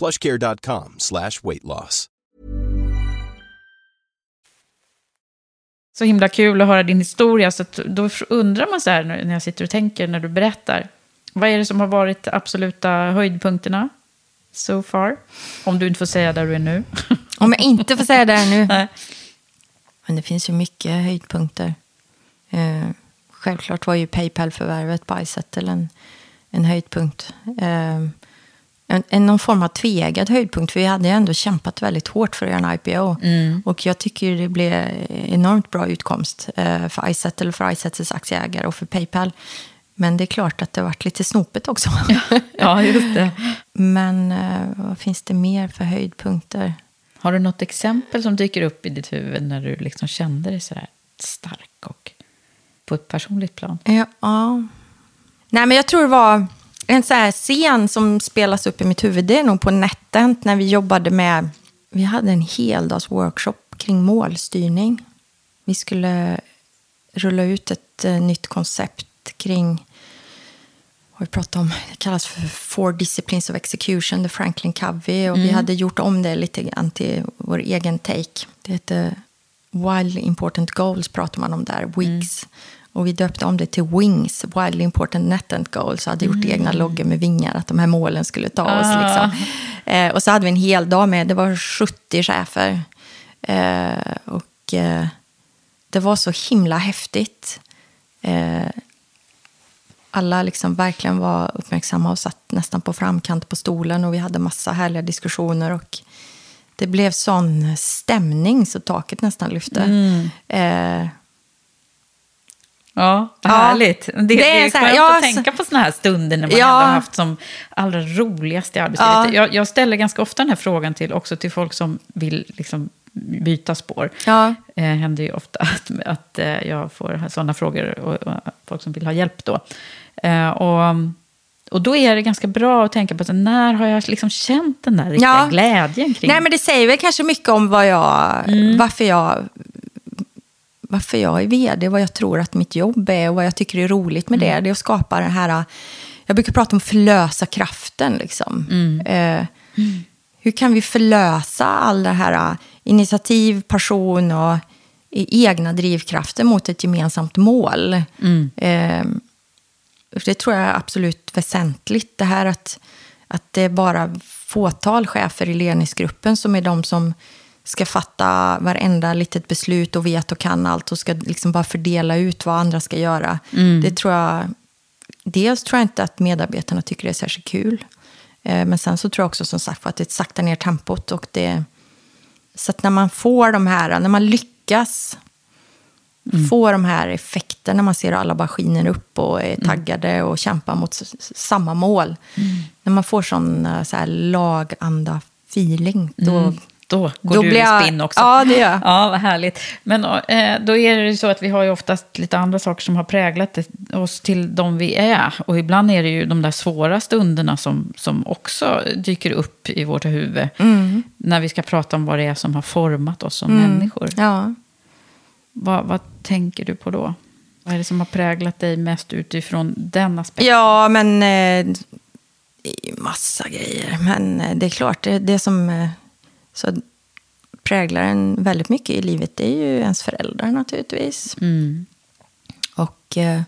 plushcare.com slash weight loss. Så himla kul att höra din historia. Så då undrar man så här när jag sitter och tänker när du berättar. Vad är det som har varit absoluta höjdpunkterna so far? Om du inte får säga där du är nu. Om jag inte får säga där nu? Nej. Men det finns ju mycket höjdpunkter. Eh, självklart var ju Paypal-förvärvet på iSettle en, en höjdpunkt. Eh, en, en, någon form av tveeggad höjdpunkt. För vi hade ju ändå kämpat väldigt hårt för att göra en IPO. Mm. Och jag tycker det blev enormt bra utkomst eh, för iSettle, för iSettles aktieägare och för Paypal. Men det är klart att det har varit lite snopet också. Ja, just det. Men eh, vad finns det mer för höjdpunkter? Har du något exempel som dyker upp i ditt huvud när du liksom kände dig så här stark och på ett personligt plan? Ja, ja. Nej, men jag tror det var en så här scen som spelas upp i mitt huvud. Det är nog på NetEnt när vi jobbade med... Vi hade en heldags workshop kring målstyrning. Vi skulle rulla ut ett uh, nytt koncept kring vad vi pratade om, det kallas för Four Disciplines of Execution, the Franklin Covey. Och Mm. vi hade gjort om det lite grann till vår egen take. Det heter Wildly Important Goals pratar man om där, WIGS. Och vi döpte om det till WINGS, Wildly Important Net and Goals. Och hade gjort egna loggor med vingar, att de här målen skulle ta oss. Ah. Liksom. Eh, och så hade vi en hel dag med, det var 70 chefer. Eh, och eh, det var så himla häftigt. Eh, alla liksom verkligen var uppmärksamma och satt nästan på framkant på stolen. Och vi hade massa härliga diskussioner. Och det blev sån stämning så taket nästan lyfte. Eh, Ja, Ja, härligt. Det, det är, är så här, skönt ja, att tänka på såna här stunder när man Ja. ändå har haft som allra roligast i arbetslivet. Ja. Jag, jag ställer ganska ofta den här frågan till, också till folk som vill liksom byta spår. Ja. Det eh, händer ju ofta att, att eh, jag får sådana frågor och, och folk som vill ha hjälp då. Eh, och, och då är det ganska bra att tänka på så, när har jag liksom känt den där riktiga Ja. glädjen kring Nej, men det säger väl kanske mycket om vad jag, varför, jag, varför jag är vd, vad jag tror att mitt jobb är och vad jag tycker är roligt med det. Det är att skapa den här, jag brukar prata om förlösa kraften. Liksom. Eh, hur kan vi förlösa all det här initiativ, passion och i- egna drivkrafter mot ett gemensamt mål? Eh, det tror jag är absolut väsentligt. Det här att, att det är bara fåtal chefer i ledningsgruppen som är de som ska fatta varenda litet beslut och vet och kan allt och ska liksom bara fördela ut vad andra ska göra. Det tror jag, dels tror jag inte att medarbetarna tycker det är särskilt kul. Eh, Men sen så tror jag också som sagt att det saktar ner tempot. Och det, så att när man får de här, när man lyckas få de här effekterna, när man ser alla bara skiner upp och är taggade och kämpar mot samma mål. När man får sån eh, så här laganda-feeling, då, Då går Då du blir spinn också. Ja, det gör jag. Ja, vad härligt. Men eh, då är det ju så att vi har ju oftast lite andra saker som har präglat oss till de vi är. Och ibland är det ju de där svåra stunderna som, som också dyker upp i vårt huvud. Mm. När vi ska prata om vad det är som har format oss som människor. ja. Vad, vad tänker du på då? Vad är det som har präglat dig mest utifrån den aspekten? Ja, men eh, det är ju massa grejer. Men eh, det är klart, det, det som eh, så präglar en väldigt mycket i livet det är ju ens föräldrar naturligtvis. Mm. Och eh,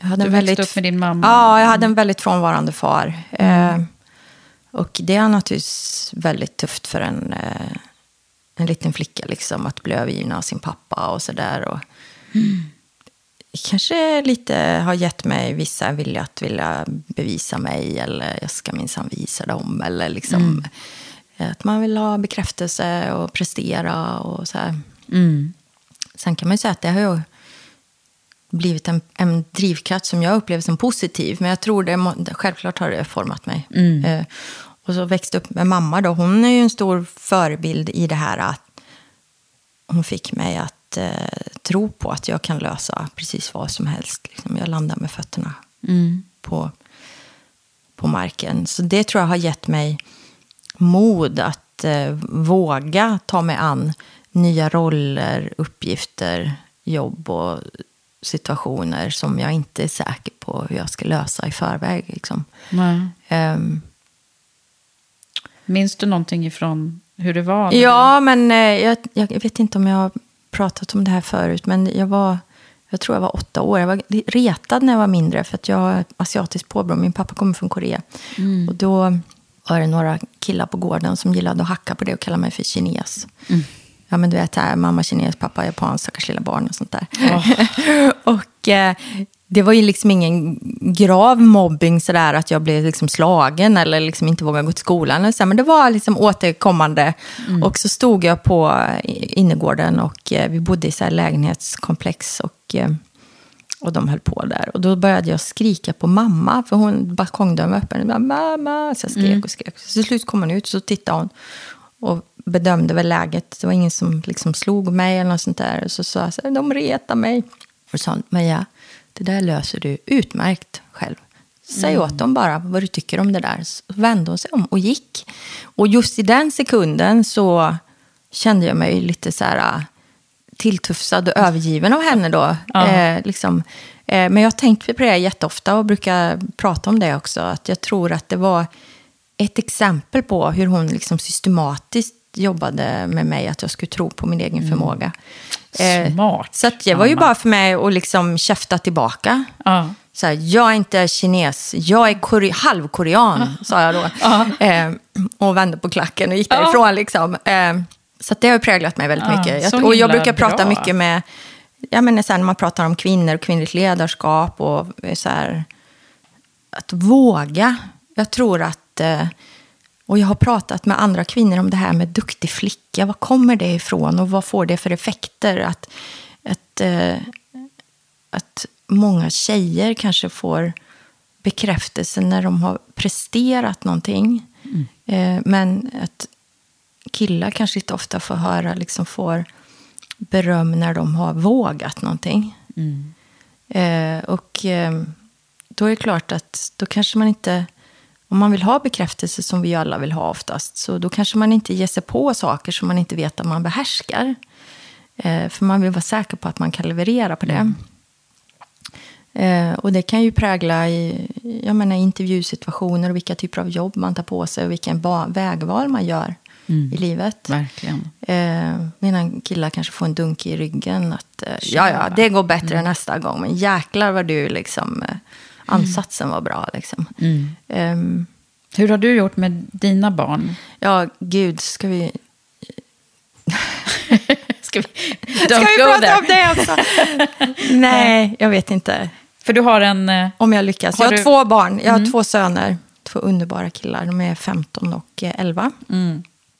jag hade Du en väldigt, upp med din mamma. Ja, jag hade en väldigt frånvarande far. Eh, och det är naturligtvis väldigt tufft för en, eh, en liten flicka liksom, att bli övergiven av sin pappa och sådär. Och kanske lite har gett mig vissa vilja att vilja bevisa mig eller jag ska minsann visa dem. Eller liksom, att man vill ha bekräftelse och prestera och så här. Mm. Sen kan man ju säga att det har ju blivit en, en drivkraft som jag upplever som positiv. Men jag tror det, självklart har det format mig. Eh, och så växte upp med mamma då. Hon är ju en stor förebild i det här att hon fick mig att eh, tro på att jag kan lösa precis vad som helst. Liksom. Jag landar med fötterna på, på marken. Så det tror jag har gett mig mod att eh, våga ta mig an nya roller, uppgifter, jobb och situationer som jag inte är säker på hur jag ska lösa i förväg. Liksom. Ehm, Minns du någonting ifrån hur det var? Ja, men eh, jag, jag vet inte om jag har pratat om det här förut, men jag var, jag tror jag var åtta år. Jag var retad när jag var mindre för att jag har asiatiskt påbrå. Min pappa kommer från Korea. Och då var det några killar på gården som gillade att hacka på det och kalla mig för kines. Ja, men du vet, här, mamma kines, pappa japan, stackars lilla barn och sånt där. och eh, det var ju liksom ingen grav mobbing sådär att jag blev liksom slagen eller liksom inte vågade gå till skolan. Eller så, men det var liksom återkommande. Och så stod jag på innergården och eh, vi bodde i så lägenhetskomplex och, eh, och de höll på där. Och då började jag skrika på mamma, för hon balkongdörren var öppen. Jag mamma, så jag skrek och skrek. Så till slut kom hon ut så tittade hon och bedömde väl läget. Det var ingen som liksom slog mig eller något sånt där. Och så sa jag så här, de retar mig. Och sa hon, Maja, det där löser du utmärkt själv. Säg åt dem bara vad du tycker om det där. Så vände hon sig om och gick. Och just i den sekunden så kände jag mig lite så här tilltufsad och övergiven av henne då. Eh, liksom. eh, men jag har tänkt på det jätteofta och brukar prata om det också. Att jag tror att det var ett exempel på hur hon liksom systematiskt jobbade med mig, att jag skulle tro på min egen förmåga. Eh, Smart, Så att det var ju bara för mig att liksom käfta tillbaka. Ja. Så här, jag är inte kines, jag är kore- halvkorean, sa jag då. Eh, och vände på klacken och gick därifrån. Liksom. Så det har präglat mig väldigt Ja, mycket. Jag, och jag brukar prata bra. mycket med, jag menar så här, när man pratar om kvinnor och kvinnligt ledarskap och så här, att våga. Jag tror att, eh, och jag har pratat med andra kvinnor om det här med duktig flicka. Var kommer det ifrån och vad får det för effekter? Att, att, eh, att många tjejer kanske får bekräftelse när de har presterat någonting. Eh, men att killar kanske inte ofta får höra, liksom får beröm när de har vågat någonting. Eh, och eh, då är det klart att då kanske man inte, om man vill ha bekräftelse som vi alla vill ha oftast, så då kanske man inte ger sig på saker som man inte vet att man behärskar. Eh, för man vill vara säker på att man kan leverera på det. Eh, och det kan ju prägla i jag menar, intervjusituationer och vilka typer av jobb man tar på sig och vilken vägval man gör i livet. Verkligen. Eh, medan killar kanske får en dunk i ryggen. Att, eh, ja, ja, det går bättre nästa gång. Men jäklar vad du liksom... Eh, ansatsen var bra liksom. Ehm, Hur har du gjort med dina barn? ja, gud, ska vi... Ska vi, Ska vi prata there. om det också? Nej, jag vet inte. För du har en... eh, Om jag lyckas. Har jag har du- två barn. Jag har två söner. Två underbara killar. De är 15 och eh, 11. Eh,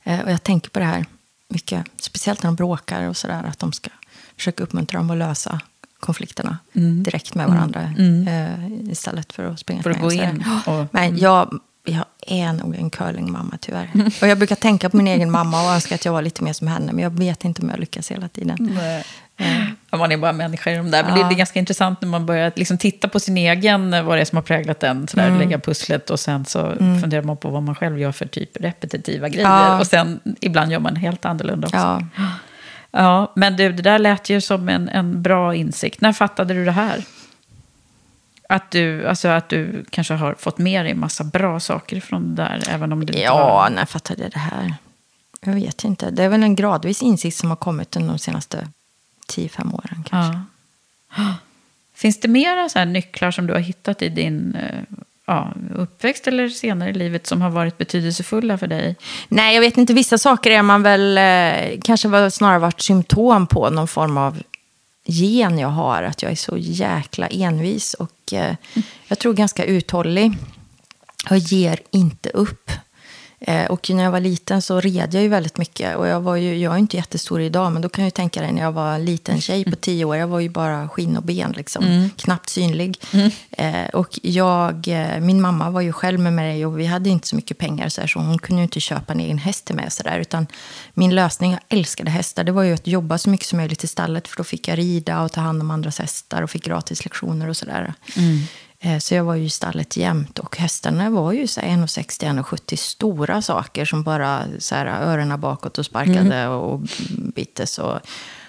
Och jag tänker på det här mycket. Speciellt när de bråkar och sådär. Att de ska försöka uppmuntra dem att lösa konflikterna direkt med varandra. Eh, istället för att springa För att gå in och- Men jag, jag är nog en curlingmamma tyvärr. Och jag brukar tänka på min egen mamma och önska att jag var lite mer som henne. Men jag vet inte om jag lyckas hela tiden. Ja, man är bara människa i de där. Men det, Ja. det är ganska intressant när man börjar liksom titta på sin egen, eh, vad det är som har präglat den, sådär, Mm. lägga pusslet och sen så funderar man på vad man själv gör för typ repetitiva grejer. Ja. Och sen ibland gör man helt annorlunda också. Ja. Ja, men du, det där lät ju som en, en bra insikt. När fattade du det här? Att du, alltså att du kanske har fått med dig en massa bra saker från det där, även om du inte Ja, var... när fattade jag det här? Jag vet inte. Det är väl en gradvis insikt som har kommit under de senaste 10-5 åren kanske. Ja. Finns det mera så nycklar som du har hittat i din eh, ja, uppväxt eller senare i livet som har varit betydelsefulla för dig? Nej, jag vet inte. Vissa saker är man väl eh, kanske var snarare varit symptom på någon form av gen jag har. Att jag är så jäkla envis och eh, jag tror ganska uthållig. Jag ger inte upp. Eh, och när jag var liten så red jag ju väldigt mycket. Och jag, var ju, jag är inte jättestor idag, men då kan jag tänka dig när jag var en liten tjej på tio år. Jag var ju bara skinn och ben, liksom. knappt synlig. Eh, och jag, eh, min mamma var ju själv med mig och vi hade inte så mycket pengar. Så, här, så hon kunde ju inte köpa en egen häst till mig. Så där, utan min lösning, jag älskade hästar, det var ju att jobba så mycket som möjligt i stallet. För då fick jag rida och ta hand om andras hästar och fick gratis lektioner och sådär. Eh, Så jag var ju i stallet jämt. Och hästarna var ju så här 1,60-1,70 stora saker som bara så här, öronen bakåt och sparkade och bittes. Och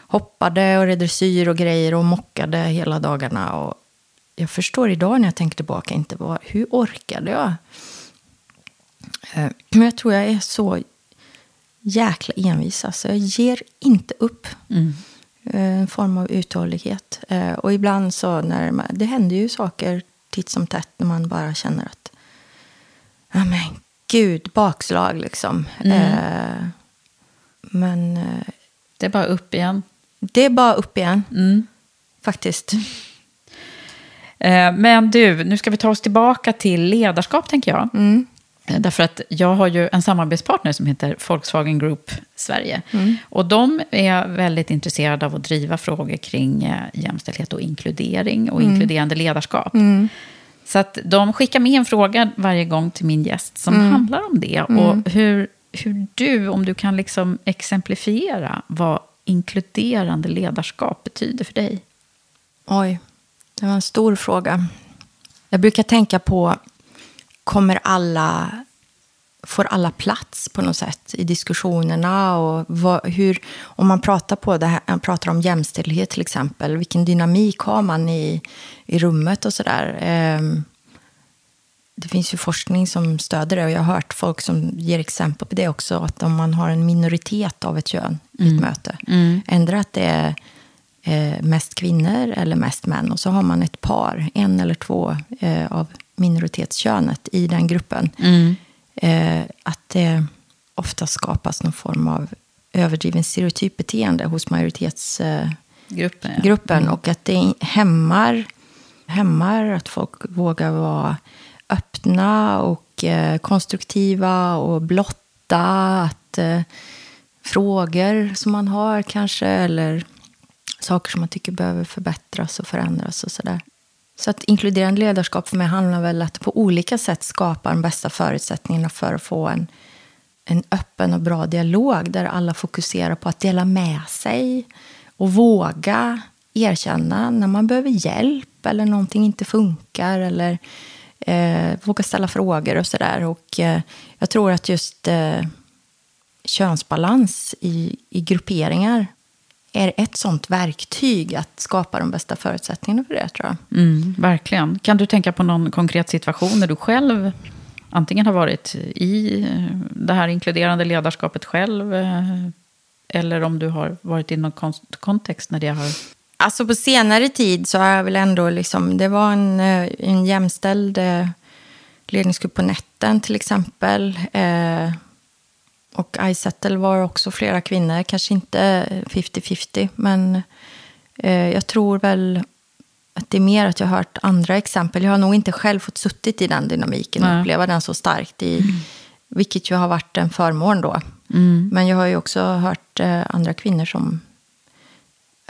hoppade och red dressyr och grejer och mockade hela dagarna. Och jag förstår idag när jag tänker tillbaka inte vad, hur orkade jag? Eh, Men jag tror jag är så jäkla envis. Alltså jag ger inte upp. Eh, En form av uthållighet. Eh, Och ibland så när det händer ju saker titt som tätt när man bara känner att ja men gud, bakslag liksom. Eh, Men eh, Det är bara upp igen. det är bara upp igen. Faktiskt. Eh, Men du, nu ska vi ta oss tillbaka till ledarskap, tänker jag. Eh, Därför att jag har ju en samarbetspartner som heter Volkswagen Group Sverige. Och de är väldigt intresserade av att driva frågor kring eh, jämställdhet och inkludering och inkluderande ledarskap. Så att de skickar med en fråga varje gång till min gäst som handlar om det. Och hur, hur du, om du kan liksom exemplifiera vad inkluderande ledarskap betyder för dig. Oj, det var en stor fråga. Jag brukar tänka på, kommer alla, får alla plats på något sätt i diskussionerna? Och vad, hur, om man pratar, på det här, pratar om jämställdhet till exempel, vilken dynamik har man i, i rummet och sådär? Ehm, det finns ju forskning som stöder det och jag har hört folk som ger exempel på det också. Att om man har en minoritet av ett kön i ett möte, ändra att det är eh, mest kvinnor eller mest män. Och så har man ett par, en eller två eh, av minoritetskönet i den gruppen. Eh, att det ofta skapas någon form av överdriven stereotyp beteende hos majoritetsgruppen. Gruppen, ja. gruppen Och att det hämmar, hämmar att folk vågar vara öppna och eh, konstruktiva och blotta. Att eh, frågor som man har kanske, eller saker som man tycker behöver förbättras och förändras och sådär. Så att inkluderande ledarskap för mig handlar väl att på olika sätt skapa de bästa förutsättningarna för att få en, en öppen och bra dialog där alla fokuserar på att dela med sig och våga erkänna när man behöver hjälp eller någonting inte funkar eller eh, våga ställa frågor och sådär. Och eh, jag tror att just eh, könsbalans i, i grupperingar är ett sånt verktyg att skapa de bästa förutsättningarna för det, tror jag. Mm, verkligen. Kan du tänka på någon konkret situation där du själv antingen har varit i det här inkluderande ledarskapet själv, eh, eller om du har varit i någon kon- kontext när det har... Alltså på senare tid så har jag väl ändå liksom, det var en, eh, en jämställd eh, ledningsgrupp på nätten till exempel. Och iSettle var också flera kvinnor, kanske inte 50-50, men eh, jag tror väl att det är mer att jag har hört andra exempel. Jag har nog inte själv fått suttit i den dynamiken och Nej. uppleva den så starkt, i, vilket ju har varit en förmån då. Mm. Men jag har ju också hört eh, andra kvinnor som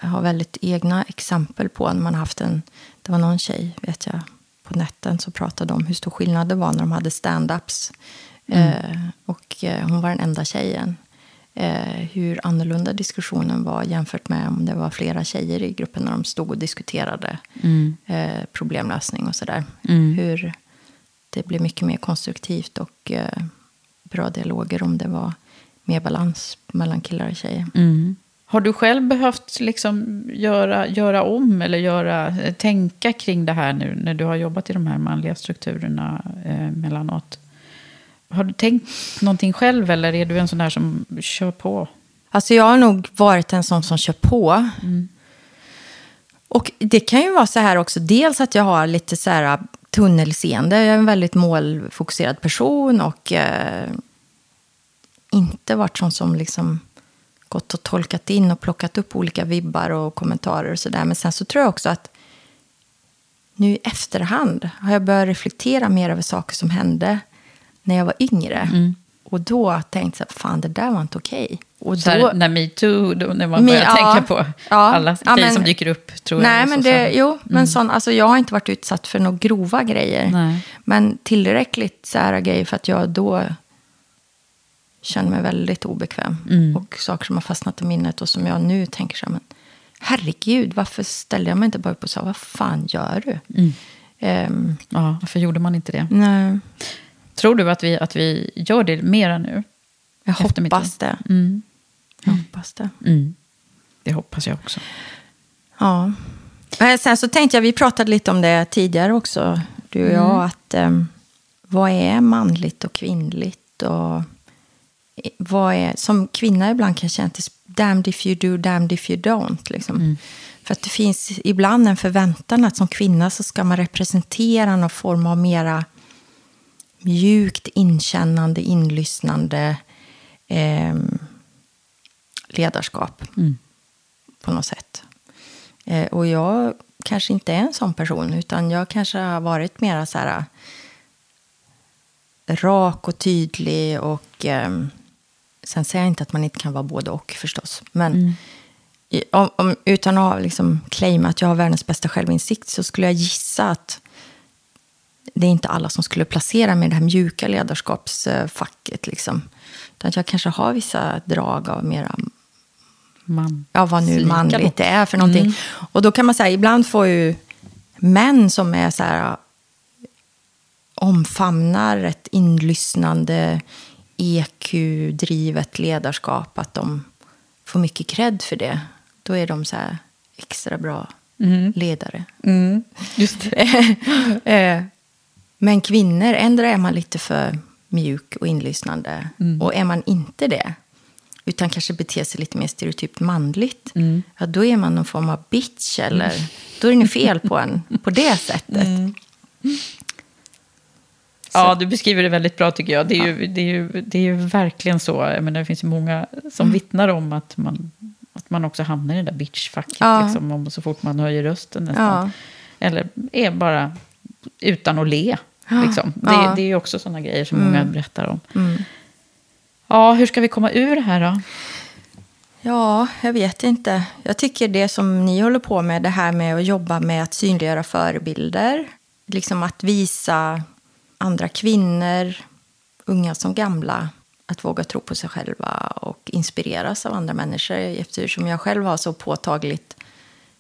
har väldigt egna exempel på när man har haft en... Det var någon tjej, vet jag, på nätten som pratade om hur stor skillnad det var när de hade stand-ups. Eh, och eh, hon var den enda tjejen. Eh, hur annorlunda diskussionen var jämfört med om det var flera tjejer i gruppen när de stod och diskuterade eh, problemlösning och sådär. Hur det blev mycket mer konstruktivt och eh, bra dialoger om det var mer balans mellan killar och tjejer. Har du själv behövt liksom göra, göra om eller göra, eh, tänka kring det här nu när du har jobbat i de här manliga strukturerna eh, mellanåt? Har du tänkt någonting själv eller är du en sån där som kör på? Alltså jag har nog varit en sån som kör på. Och det kan ju vara så här också, dels att jag har lite så här tunnelseende. Jag är en väldigt målfokuserad person och eh, inte varit sån som liksom gått och tolkat in och plockat upp olika vibbar och kommentarer och sådär. Men sen så tror jag också att nu i efterhand har jag börjat reflektera mer över saker som hände när jag var yngre. Och då tänkte jag, fan det där var inte okej. Och Så här, då- när metoo, när man börjar ja, tänka på ja, alla ja, grejer som dyker upp, tror jag. Nej, och men det, så. jo, men sån, alltså, jag har inte varit utsatt för några grova grejer. Nej. Men tillräckligt så här grejer för att jag då känner mig väldigt obekväm. Mm. Och saker som har fastnat i minnet och som jag nu tänker så här, men herregud, varför ställde jag mig inte bara upp och sa, vad fan gör du? Mm. Ehm, Ja, varför gjorde man inte det? nej, Tror du att vi, att vi gör det mera nu? jag hoppas det. Mm. Jag hoppas det. Mm. Det hoppas jag också. Ja. Men sen så tänkte jag, vi pratade lite om det tidigare också, du och jag, att em, vad är manligt och kvinnligt? Och eh, vad är, som kvinna ibland kan jag känna att damned if you do, damned if you don't. Liksom. För att det finns ibland en förväntan att som kvinna så ska man representera någon form av mera mjukt inkännande, inlyssnande em, ledarskap på något sätt. Eh, och jag kanske inte är en sån person, utan jag kanske har varit mera så här eh, rak och tydlig och eh, sen säger jag inte att man inte kan vara både och förstås. Men i, om, om, utan att liksom claima att jag har världens bästa självinsikt så skulle jag gissa att det är inte alla som skulle placera mig i det här mjuka ledarskapsfacket. Liksom. Utan jag kanske har vissa drag av mera Man. ja, vad nu Slika manligt det är för någonting. Och då kan man säga, ibland får ju män som är så här omfamnar ett inlyssnande EQ-drivet ledarskap, att de får mycket cred för det. Då är de så här extra bra ledare. Just det. Men kvinnor, ändra är man lite för mjuk och inlyssnande. Och är man inte det, utan kanske beter sig lite mer stereotypt manligt, ja, då är man någon form av bitch. Eller, Då är det något fel på en på det sättet. Ja, du beskriver det väldigt bra tycker jag. Det är ju, det är ju, det är ju verkligen så. Jag menar, det finns ju många som vittnar om att man, att man också hamnar i det där bitchfacket. Ja. Liksom, om, så fort man höjer rösten nästan. Ja. Eller är bara utan att le. Liksom. Det, Ja. det är också sådana grejer som många berättar om. Ja, hur ska vi komma ur det här då? Ja, jag vet inte. Jag tycker det som ni håller på med, det här med att jobba med att synliggöra förebilder. Liksom att visa andra kvinnor, unga som gamla, att våga tro på sig själva och inspireras av andra människor. Eftersom jag själv har så påtagligt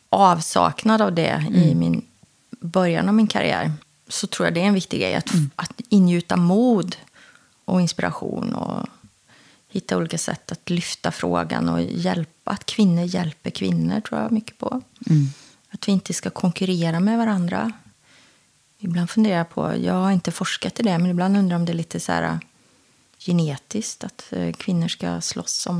avsaknad av det i min början av min karriär. Så tror jag det är en viktig grej, att, att ingjuta mod och inspiration och hitta olika sätt att lyfta frågan och hjälpa. Att kvinnor hjälper kvinnor tror jag mycket på. Att vi inte ska konkurrera med varandra. Ibland funderar jag på, jag har inte forskat i det, men ibland undrar jag om det är lite så här genetiskt. Att eh, kvinnor ska slåss om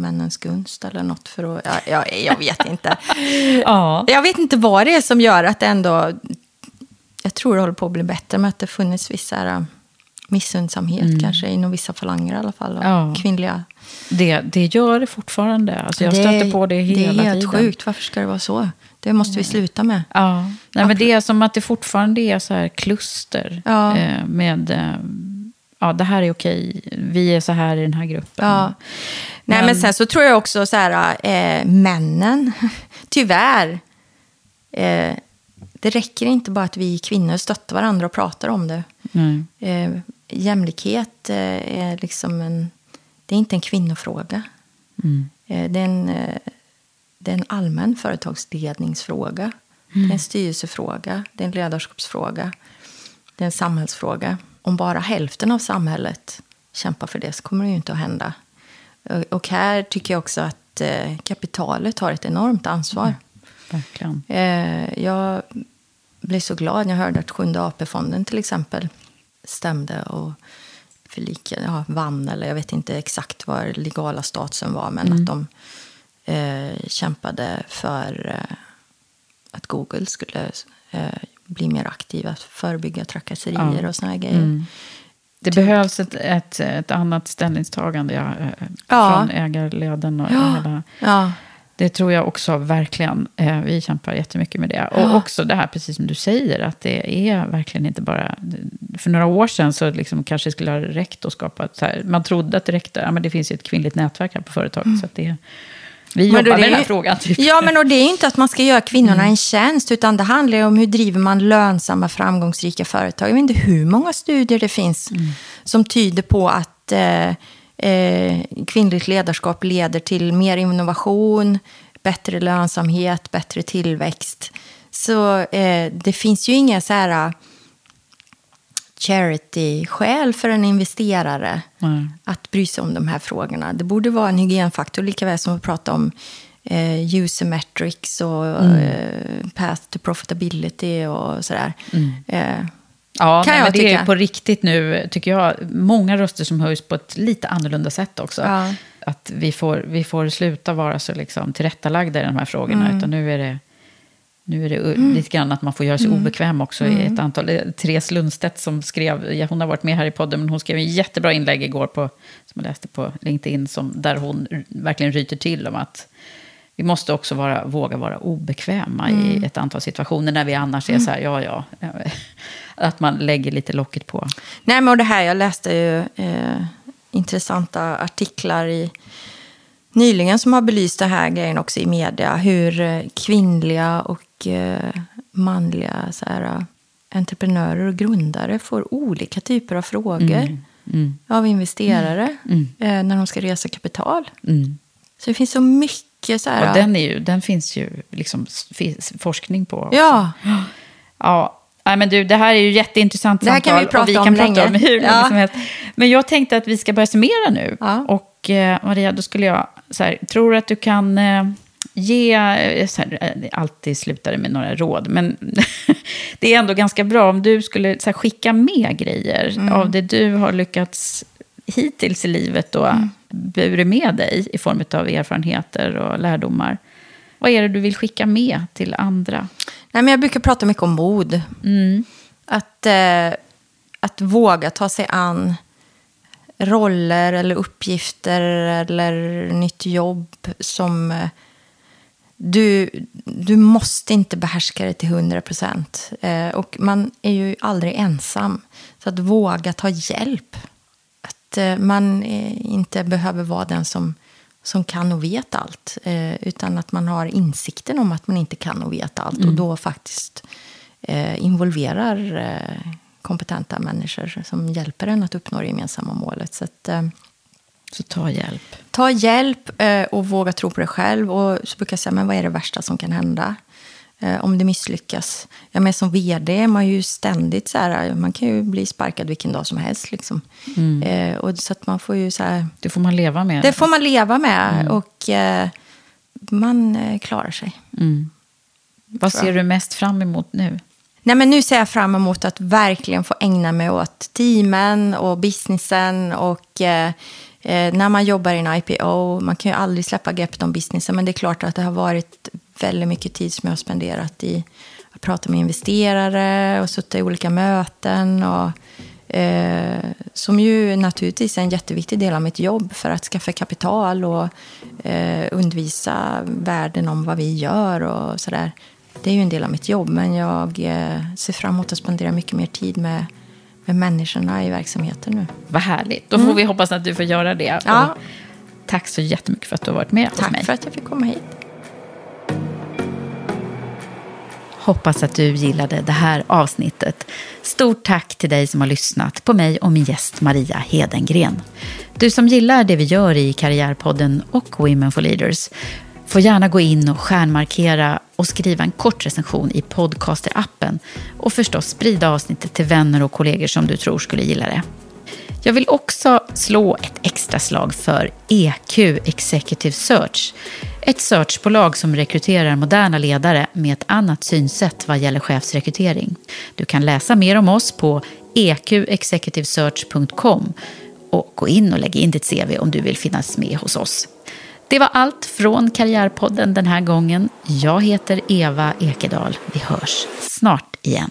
männens gunst eller något för att... Ja, ja, jag vet inte. Ja. Jag vet inte vad det är som gör att det ändå... Jag tror det håller på att bli bättre, men att det funnits vissa äh, missundsamhet kanske, inom vissa falanger i alla fall. Ja. Kvinnliga. Det, det gör det fortfarande. Alltså jag stöter på det hela Det är helt tiden. sjukt. Varför ska det vara så? Det måste vi sluta med. Ja. Nej, men det är som att det fortfarande är så här kluster. Ja. Eh, med, eh, ja det här är okej, vi är så här i den här gruppen. Ja. Nej, men sen så tror jag också så här, eh, männen, tyvärr, eh, det räcker inte bara att vi kvinnor stöttar varandra och pratar om det. Nej. Eh, jämlikhet eh, är liksom en, det är inte en kvinnofråga. Mm. Eh, det, är en, eh, det är en allmän företagsledningsfråga. Det är en styrelsefråga, det är en ledarskapsfråga, det är en samhällsfråga. Om bara hälften av samhället kämpar för det så kommer det ju inte att hända. Och- här tycker jag också att eh, kapitalet har ett enormt ansvar. Verkligen. Eh, jag blev så glad när jag hörde att Sjunde AP-fonden till exempel stämde och förlikade, ja, vann, eller jag vet inte exakt vad legala statusen var, men att de eh, kämpade för eh, att Google skulle eh, bli mer aktiva, att förebygga trakasserier Ja. och såna här grejer. Det behövs ett, ett, ett annat ställningstagande ja, eh, Ja. från ägarleden. Och hela, Ja. det tror jag också verkligen. Eh, vi kämpar jättemycket med det. Och också det här, precis som du säger, att det är verkligen inte bara... För några år sedan så liksom kanske det skulle ha räckt att skapa... Så man trodde att det räckte. Ja, men det finns ju ett kvinnligt nätverk här på företaget. Så att det, vi Mm. Men jobbar med den här ju- frågan. Typ. Ja, men och det är inte att man ska göra kvinnorna en tjänst, utan det handlar ju om hur driver man lönsamma, framgångsrika företag. Jag vet inte hur många studier det finns som tyder på att eh, eh, kvinnligt ledarskap leder till mer innovation, bättre lönsamhet, bättre tillväxt. Så eh, det finns ju inga så här charity-skäl för en investerare Nej. att bry sig om de här frågorna. Det borde vara en hygienfaktor, lika väl som att prata om eh, user metrics och eh, path to profitability och sådär. Eh, Ja, Kan nej, jag det är tycka. ju på riktigt nu, tycker jag, många röster som höjs på ett lite annorlunda sätt också. Ja. Att vi får, vi får sluta vara så liksom tillrättalagda i de här frågorna, Mm. utan nu är det, nu är det u- lite grann att man får göra sig Mm. obekväm också i ett antal. det är Therese Lundstedt som skrev, ja, hon har varit med här i podden, men hon skrev en jättebra inlägg igår på, som jag läste på LinkedIn, som, där hon verkligen ryter till om att vi måste också vara, våga vara obekväma Mm. i ett antal situationer när vi annars är så här, ja, ja. Att man lägger lite locket på. Nej, men och det här, jag läste ju eh, intressanta artiklar i, nyligen som har belyst det här grejen också i media. Hur eh, kvinnliga och eh, manliga så här, eh, entreprenörer och grundare får olika typer av frågor av investerare eh, när de ska resa kapital. Så det finns så mycket så här... Och den, är ju, den finns ju liksom forskning på. också. ja, Ja, Nej, men du, det här är ju jätteintressant Det här kan samtal. vi prata och vi om kan länge. prata om hur länge Ja. som helst. Men jag tänkte att vi ska börja summera nu. Ja. Och eh, Maria, då skulle jag, så här, tror att du kan eh, ge, eh, här, eh, alltid slutar det med några råd, men det är ändå ganska bra om du skulle här, skicka med grejer Mm. av det du har lyckats hittills i livet då, Mm. burit med dig i form av erfarenheter och lärdomar. Vad är det du vill skicka med till andra? Nej, men jag brukar prata mycket om mod. Att, eh, att våga ta sig an roller eller uppgifter eller nytt jobb som eh, du, du måste inte behärska det till 100 procent. Eh, och man är ju aldrig ensam. Så att våga ta hjälp. Att eh, man eh, inte behöver vara den som, som kan och vet allt. Utan att man har insikten om att man inte kan och vet allt. Och då faktiskt involverar kompetenta människor som hjälper en att uppnå det gemensamma målet. Så att, eh, Så ta hjälp. Ta hjälp eh, och våga tro på dig själv. Och så brukar jag säga, men vad är det värsta som kan hända? Eh, om det misslyckas. Jag menar, som vd är man ju ständigt så här, man kan ju bli sparkad vilken dag som helst. Liksom. Eh, och så att man får ju så här, Det får man leva med. det får man leva med. Och eh, man klarar sig. Vad ser du mest fram emot nu? Nej, men nu ser jag fram emot att verkligen få ägna mig åt teamen och businessen. Och eh, eh när man jobbar i en IPO, man kan ju aldrig släppa greppet om businessen. Men det är klart att det har varit väldigt mycket tid som jag har spenderat i att prata med investerare och suttit i olika möten. Och Eh, som ju naturligtvis är en jätteviktig del av mitt jobb för att skaffa kapital och eh, undervisa världen om vad vi gör och sådär. Det är ju en del av mitt jobb, men jag eh, ser fram emot att spendera mycket mer tid med, med människorna i verksamheten nu. Vad härligt. Då får mm. vi hoppas att du får göra det. Ja. tack så jättemycket för att du har varit med tack hos mig. Tack för att jag fick komma hit. Hoppas att du gillade det här avsnittet. Stort tack till dig som har lyssnat på mig och min gäst Maria Hedengren. Du som gillar det vi gör i Karriärpodden och Women for Leaders får gärna gå in och stjärnmarkera och skriva en kort recension i Podcaster-appen och förstås sprida avsnittet till vänner och kollegor som du tror skulle gilla det. Jag vill också slå ett extra slag för EQ Executive Search. Ett searchbolag som rekryterar moderna ledare med ett annat synsätt vad gäller chefsrekrytering. Du kan läsa mer om oss på eqexecutivesearch.com och gå in och lägg in ditt CV om du vill finnas med hos oss. Det var allt från Karriärpodden den här gången. Jag heter Eva Ekedal. Vi hörs snart igen.